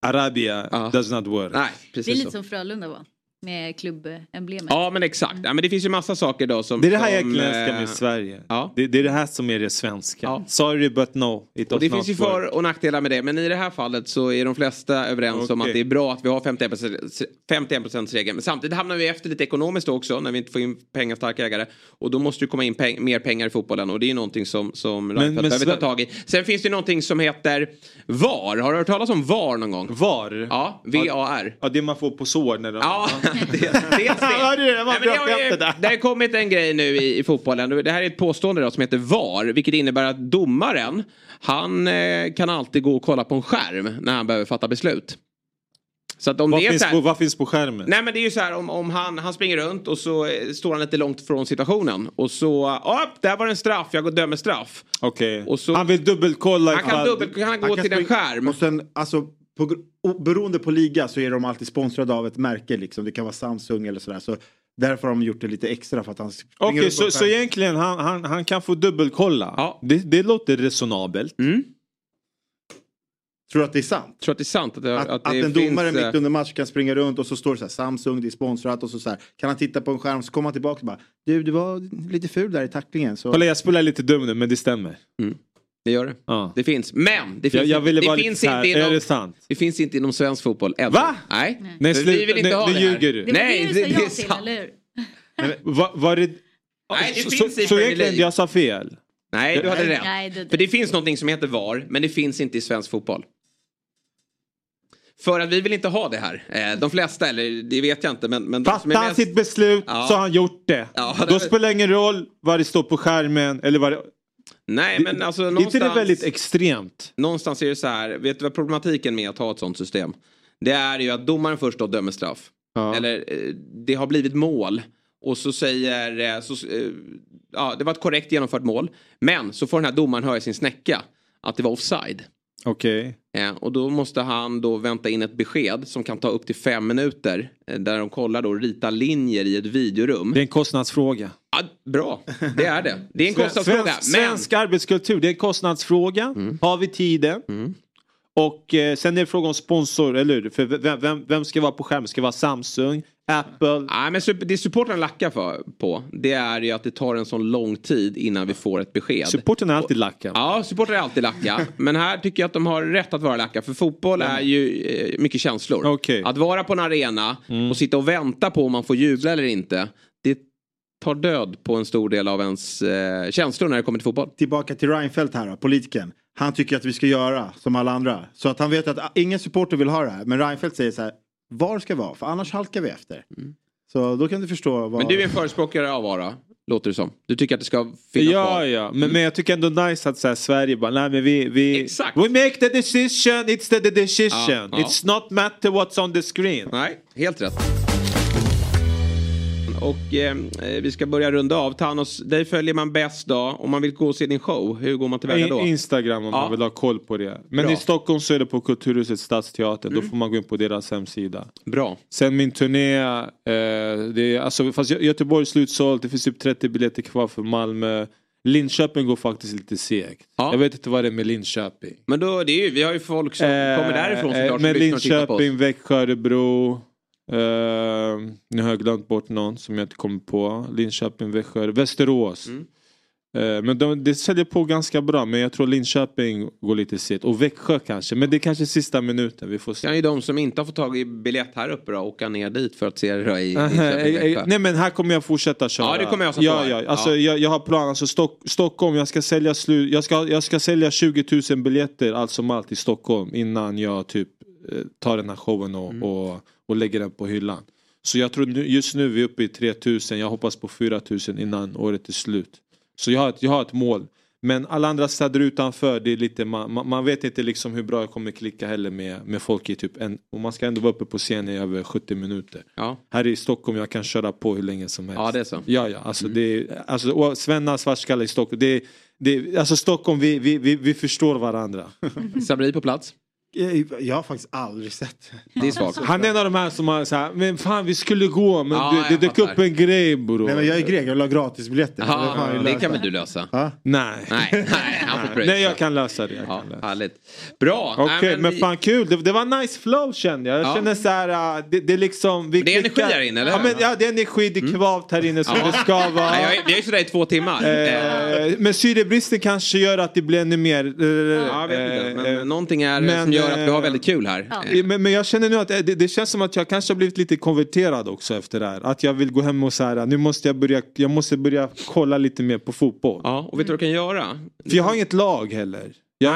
Arabia does not work? Nej, Det är precis lite så. som Frölunda var. Med klubbemblemet. Ja men exakt. Ja, men det finns ju massa saker då som... Det är det här jag som, egentligen älskar eh, med Sverige. Ja. Det, det är det här som är det svenska. Sorry but no. It Och det finns ju work. för och nackdelar med det. Men i det här fallet så är de flesta överens om Okej. att det är bra att vi har 51 regeln. Men samtidigt hamnar vi efter lite ekonomiskt också när vi inte får in pengastarka ägare. Och då måste det komma in peng- mer pengar i fotbollen. Och det är ju någonting som, som Reinfeldt behöver ta tag i. Sen finns det någonting som heter VAR. Har du hört talas om VAR någon gång? VAR? Ja, V-A-R. Ja, det man får på sår när de... Ja, det, det, det, Ja, det var Nej, men bra det, har ju, skämt det där. det har kommit en grej nu i, i fotbollen. Det här är ett påstående då, som heter VAR. Vilket innebär att domaren, han eh, kan alltid gå och kolla på en skärm när han behöver fatta beslut. Så att om vad, det är finns så här, på, vad finns på skärmen? Nej men det är ju så här om, om han, han springer runt och så eh, står han lite långt från situationen. Och så, ja där var det en straff, jag dömer straff. Okej. Så- Han vill dubbelkolla Han kan, dubbel, kan han gå till en skärm. Och sen, alltså, på, beroende på liga så är de alltid sponsrade av ett märke. Liksom. Det kan vara Samsung eller sådär. Så därför har de gjort det lite extra för att han springer Okej, runt på så, så egentligen han, han, han kan få dubbelkolla? Ja. Det, det låter resonabelt. Mm. Tror du att det är sant? tror att det är sant. Att, det, Att, att, att en finns, domare eh, mitt under match kan springa runt och så står det så här Samsung, det är sponsrat och så, så här. Kan han titta på en skärm så kommer han tillbaka och bara Du, du var lite ful där i tacklingen. Så... Kolla jag spelar lite dum nu men det stämmer. Det gör det. Ja. Det finns. Men det finns, Jag, jag ville det finns inte inom, är det sant? Det finns inte inom svensk fotboll än. Va? Nej. Nej, vi vill inte nu- ha nu det här. ljuger du. Det var Nej, det det, det är sant. eller hur? Va, var det... Nej, det så, finns i så, så egentligen jag sa fel? Nej, du hade rätt. Nej, det- För det finns någonting som heter VAR, men det finns inte i svensk fotboll. För att vi vill inte ha det här. Eh, De flesta, eller det vet jag inte, men... men Fattar är han mest- sitt beslut Ja. så har han gjort det. Ja, Då det- spelar det ingen roll vad det står på skärmen eller vad det... Nej, men alltså Är inte någonstans... det väldigt extremt? Någonstans är det så här, vet du vad problematiken med att ha ett sånt system? Det är ju att domaren först då dömer straff. Eller eh, det har blivit mål. Och så säger, eh, så, eh, ja det var ett korrekt genomfört mål. Men så får den här domaren höra i sin snäcka att det var offside. Okej. Eh, och då måste han då vänta in ett besked som kan ta upp till fem minuter. Eh, där de kollar då och ritar linjer i ett videorum. Det är en kostnadsfråga. Ja, bra, det är det. Det är en kostnadsfråga. Svensk, Men svensk arbetskultur, det är en kostnadsfråga. Mm. Har vi tiden? Och eh, sen är det fråga om sponsor, eller hur? För vem, vem, vem ska vara på skärmen? Ska det vara Samsung? Apple? Nej, men det supportrarna lackar för, på det är ju att det tar en sån lång tid innan vi får ett besked. Supporten är alltid lacka. Ja, supportrar är alltid lacka. men här tycker jag att de har rätt att vara lacka. För fotboll är ju eh, mycket känslor. Okej. Att vara på en arena och sitta och vänta på om man får jubla eller inte. Det tar död på en stor del av ens eh, känslor när det kommer till fotboll. Tillbaka till Reinfeldt här politikern. Han tycker att vi ska göra som alla andra. Så att han vet att ah, ingen supporter vill ha det här. Men Reinfeldt säger så här, var ska vara? För annars halkar vi efter. Så då kan du förstå vad... Men du är en förespråkare av VARA, låter det som. Du tycker att det ska finnas Ja, kvar. ja. Men, men jag tycker ändå nice att så här, Sverige bara, nej men vi, vi... Exakt. We make the decision, it's the, the decision. Ja, ja. It's not matter what's on the screen. Nej, helt rätt. Och eh, vi ska börja runda av. Thanos, dig följer man bäst då. Om man vill gå och se din show, hur går man tillväga då? Instagram om Ja. man vill ha koll på det. Men Bra. i Stockholm så är det på Kulturhuset Stadsteatern. Mm. Då får man gå in på deras hemsida. Bra. Sen min turné, eh, det är, alltså, fast Gö- Göteborg är slutsålt. Det finns typ 30 biljetter kvar för Malmö. Linköping går faktiskt lite segt. Jag vet inte vad det är med Linköping. Men då, det är ju, vi har ju folk som kommer därifrån Eh, såklart som Men. Linköping, Växjö, Örebro. Eh, nu har jag glömt bort någon som jag inte kommer på. Linköping, Växjö, Västerås. Mm. Eh, men de, det säljer på ganska bra men jag tror Linköping går lite sent. Och Växjö kanske. Men det är kanske sista minuten. Vi får se. Kan ju de som inte har fått tag i biljett här uppe då åka ner dit för att se det i Eh, Linköping, eh, Växjö. Nej men här kommer jag fortsätta köra. Ja, det kommer jag som ja, ja, alltså, Ja. Jag, jag har plan. Alltså, Stock, Stockholm, jag ska, sälja slu, jag, ska, jag ska sälja 20 000 biljetter allt som allt i Stockholm innan jag typ eh, tar den här showen och, Mm. och, och lägger den på hyllan. Så jag tror nu, just nu vi är uppe i 3 000, jag hoppas på 4 000 innan året är slut. Så jag har ett, jag har ett mål. Men alla andra städer utanför, det är lite, man, man, vet inte liksom hur bra jag kommer klicka heller med, med folk i typ en, och man ska ändå vara uppe på scen i över 70 minuter. Ja. Här i Stockholm jag kan köra på hur länge som helst. Ja, det är så. Ja, ja. Alltså, det är, alltså, Svenna svartskalle i Stockholm. Det är, det är, alltså Stockholm, vi, vi, vi, vi förstår varandra. Sabri på plats? Jag, jag har faktiskt aldrig sett. Det är svagt. Han är en av de här som har så här, men fan vi skulle gå men Ja, det, det dök upp en grej bror. Nej men jag är grek, jag vill ha gratisbiljetter. Ja, Det det kan väl du lösa? Ja? Nej. Nej, nej, han får pröjsa. Nej jag kan lösa det. Jag Ja, kan lösa. härligt. Bra. Okej Nej, men, vi- fan kul, det, det var nice flow kände jag. Jag Ja. känner så här, äh, det, det är liksom... Vi Det är energi klickar- här inne, eller Ja, men, ja det är energi, det är kvavt här inne som Ja. det ska vara. Nej, jag är- Vi är ju sådär i två timmar. Eh, Eh, men syrebristen kanske gör att det blir ännu mer... eh, Ja, jag vet inte. Men eh, någonting är men, som gör att vi har väldigt kul här. Eh, Men, men jag känner nu att det, det känns som att jag kanske har blivit lite konverterad också efter det här. Att jag vill gå hem och så här, nu måste jag börja, jag måste börja kolla lite mer på fotboll. Ja, och vet du vad du kan göra? För jag har inget lag heller.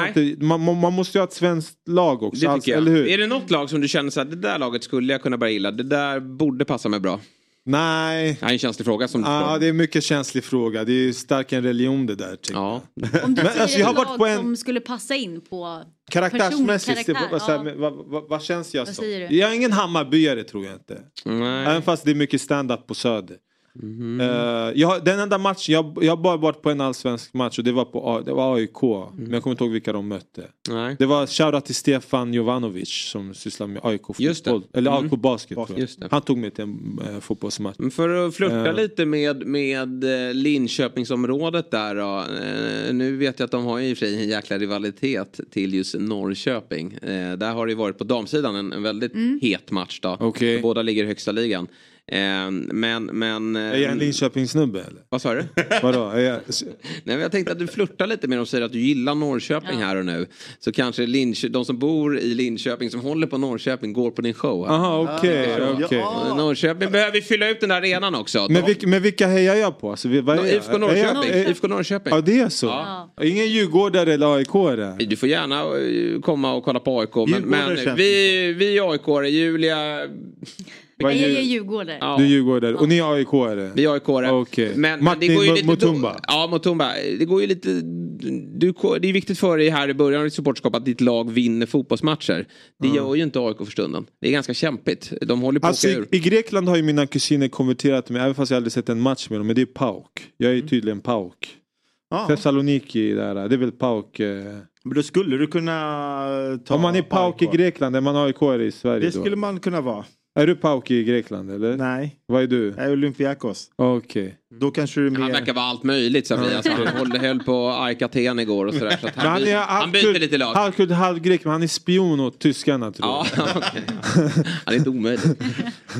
Inte, man, man måste ju ha ett svenskt lag också, Det alltså, eller hur? Är det något lag som du känner så här, det där laget skulle jag kunna börja gilla, det där borde passa mig bra? Nej. Är en känslig fråga som Ja, frågar. det är en mycket känslig fråga. Det är ju stark en religion det där. Ja. Om du Men, säger alltså, jag har varit på en- som skulle passa in på Karaktärsmässigt, karaktär, vad, vad, vad, vad känns jag Vad som? Jag är ingen Hammarbyare tror jag inte. Nej. Även fast det är mycket stand-up på Söder. Mhm. Eh, jag, den enda matchen, jag, jag har bara varit på en allsvensk match och det var, på, det var AIK. Men jag kommer inte ihåg vilka de mötte. Mm. Nej. Det var shoutout till Stefan Jovanovic som sysslar med AIK fotboll. Eller Mm. AIK basket. Han tog mig till en eh, fotbollsmatch. Men för att flirta Eh. lite med, med Linköpingsområdet där då. Eh, nu vet jag att de har ju i och för sig en jäkla rivalitet till just Norrköping. Där har det varit på damsidan en, en väldigt het match då. Okej. Båda ligger i högsta ligan. Eh, men, men... Är jag en Linköpingssnubbe eller? Vad sa du? Vadå? Är jag... Nej, men jag tänkte att du flörtar lite med dem och säger att du gillar Norrköping här och nu. Så kanske Linköping, de som bor i Linköping som håller på Norrköping går på din show. här. Aha, okej, Ja. okej. Norrköping behöver vi fylla ut den där arenan också. Men, vilka, men vilka hejar jag på? Alltså, vi- vad är jag? IFK Norrköping. Är jag- IFK Norrköping. Ja det är så? Ja. Ingen djurgårdare eller AIK är det? Du får gärna eh, komma och kolla på AIK. Men, men vi, vi är AIK, Julia... Vad Nej, jag är djurgårdare. Ja. Du är djurgårdare och ni är AIK är det? Vi är AIK. Okej. Men, men det Martin går ju lite Mutumba? Ja, Mutumba. Det går ju lite... Du, det är viktigt för dig här i början av ditt supporterskap att ditt lag vinner fotbollsmatcher. Det gör ju inte AIK för stunden. Det är ganska kämpigt. De håller på att Alltså åka i, ur. i Grekland har ju mina kusiner konverterat mig, även fast jag aldrig sett en match med dem. Men det är PAOK. Jag Mm. är tydligen PAOK. Ja. Thessaloniki där, det är väl PAOK. Eh. Men då skulle du kunna ta Om man är PAOK i. Grekland, är man AIK i Sverige Det då? skulle man kunna vara. Är du PAOK i Grekland eller? Nej. Vad är du? Jag är Olympiakos. Okej. Då kanske du är Han mer... verkar vara allt möjligt. Alltså, han höll, höll på AIK Aten igår och sådär. Så han, han han byter halvkurd, lite lag. halvkurd, halvgrek, men han är spion åt tyskarna tror jag. Ja, ja, det är inte omöjligt.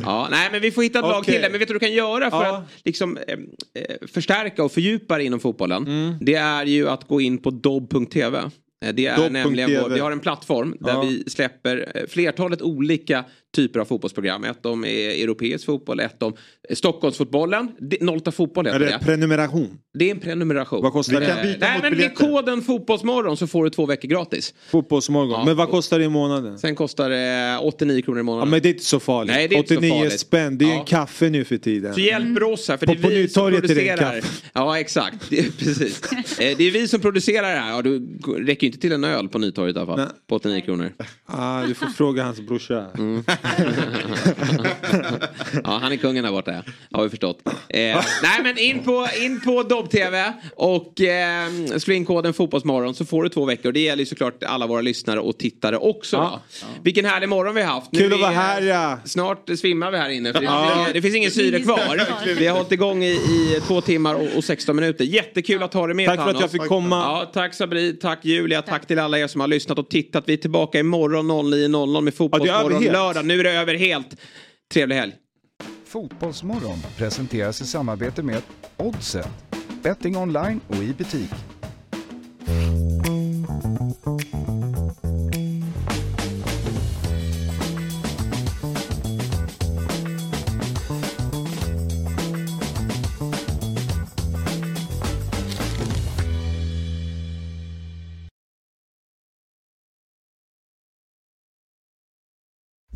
Ja, nej, men vi får hitta ett lag Okej. till. det. Men vet du vad du kan göra för Ja. att liksom, eh, eh, förstärka och fördjupa dig inom fotbollen? Mm. Det är ju att gå in på dobb.tv. Eh, Det är nämligen vår, vi har en plattform där Ja. vi släpper eh, flertalet olika typer av fotbollsprogram. Ett om europeisk fotboll, ett om Stockholmsfotbollen. Det- Nolta fotboll Är heter det det. prenumeration? Det är en prenumeration. Vad kostar Eh, det? Nej, men med koden Fotbollsmorgon så får du två veckor gratis. Fotbollsmorgon. Ja. Men vad kostar det i månaden? Sen kostar det 89 kronor i Ja, månaden. men det är inte så farligt. Nej, det är inte så 89 farligt. spänn, det är ju Ja. en kaffe nu för tiden. Så hjälper oss här för På- det på är vi som Nytorget är det en producerar. Ja exakt, det är, precis. Eh, Det är vi som producerar det här. Ja, du räcker ju inte till en öl på Nytorget i alla fall. Nej. På 89 kronor. Ah, du får fråga hans brorsa. Mm. ja, han är kungen där borta, har vi förstått. Eh, nej, men in på, in på Dobb-TV och eh, slå in koden Fotbollsmorgon så får du två veckor. Det gäller ju såklart alla våra lyssnare och tittare också. Ja. Ja. Vilken härlig morgon vi har haft. Kul att vara här, ja. Snart svimmar vi här inne för det, Ja. finns, ingen- det finns ingen syre kvar. Vi har hållit igång i, i två timmar och, och 16 minuter. Jättekul att ha dig med Tack för att jag fick komma. Ja, tack Sabri, tack Julia, tack. till alla er som har lyssnat och tittat. Vi är tillbaka imorgon 09.00 med Fotbollsmorgon helt. lördag. Nu är det över helt. Trevlig helg. Fotbollsmorgon presenteras i samarbete med Oddset. Betting online och i butik.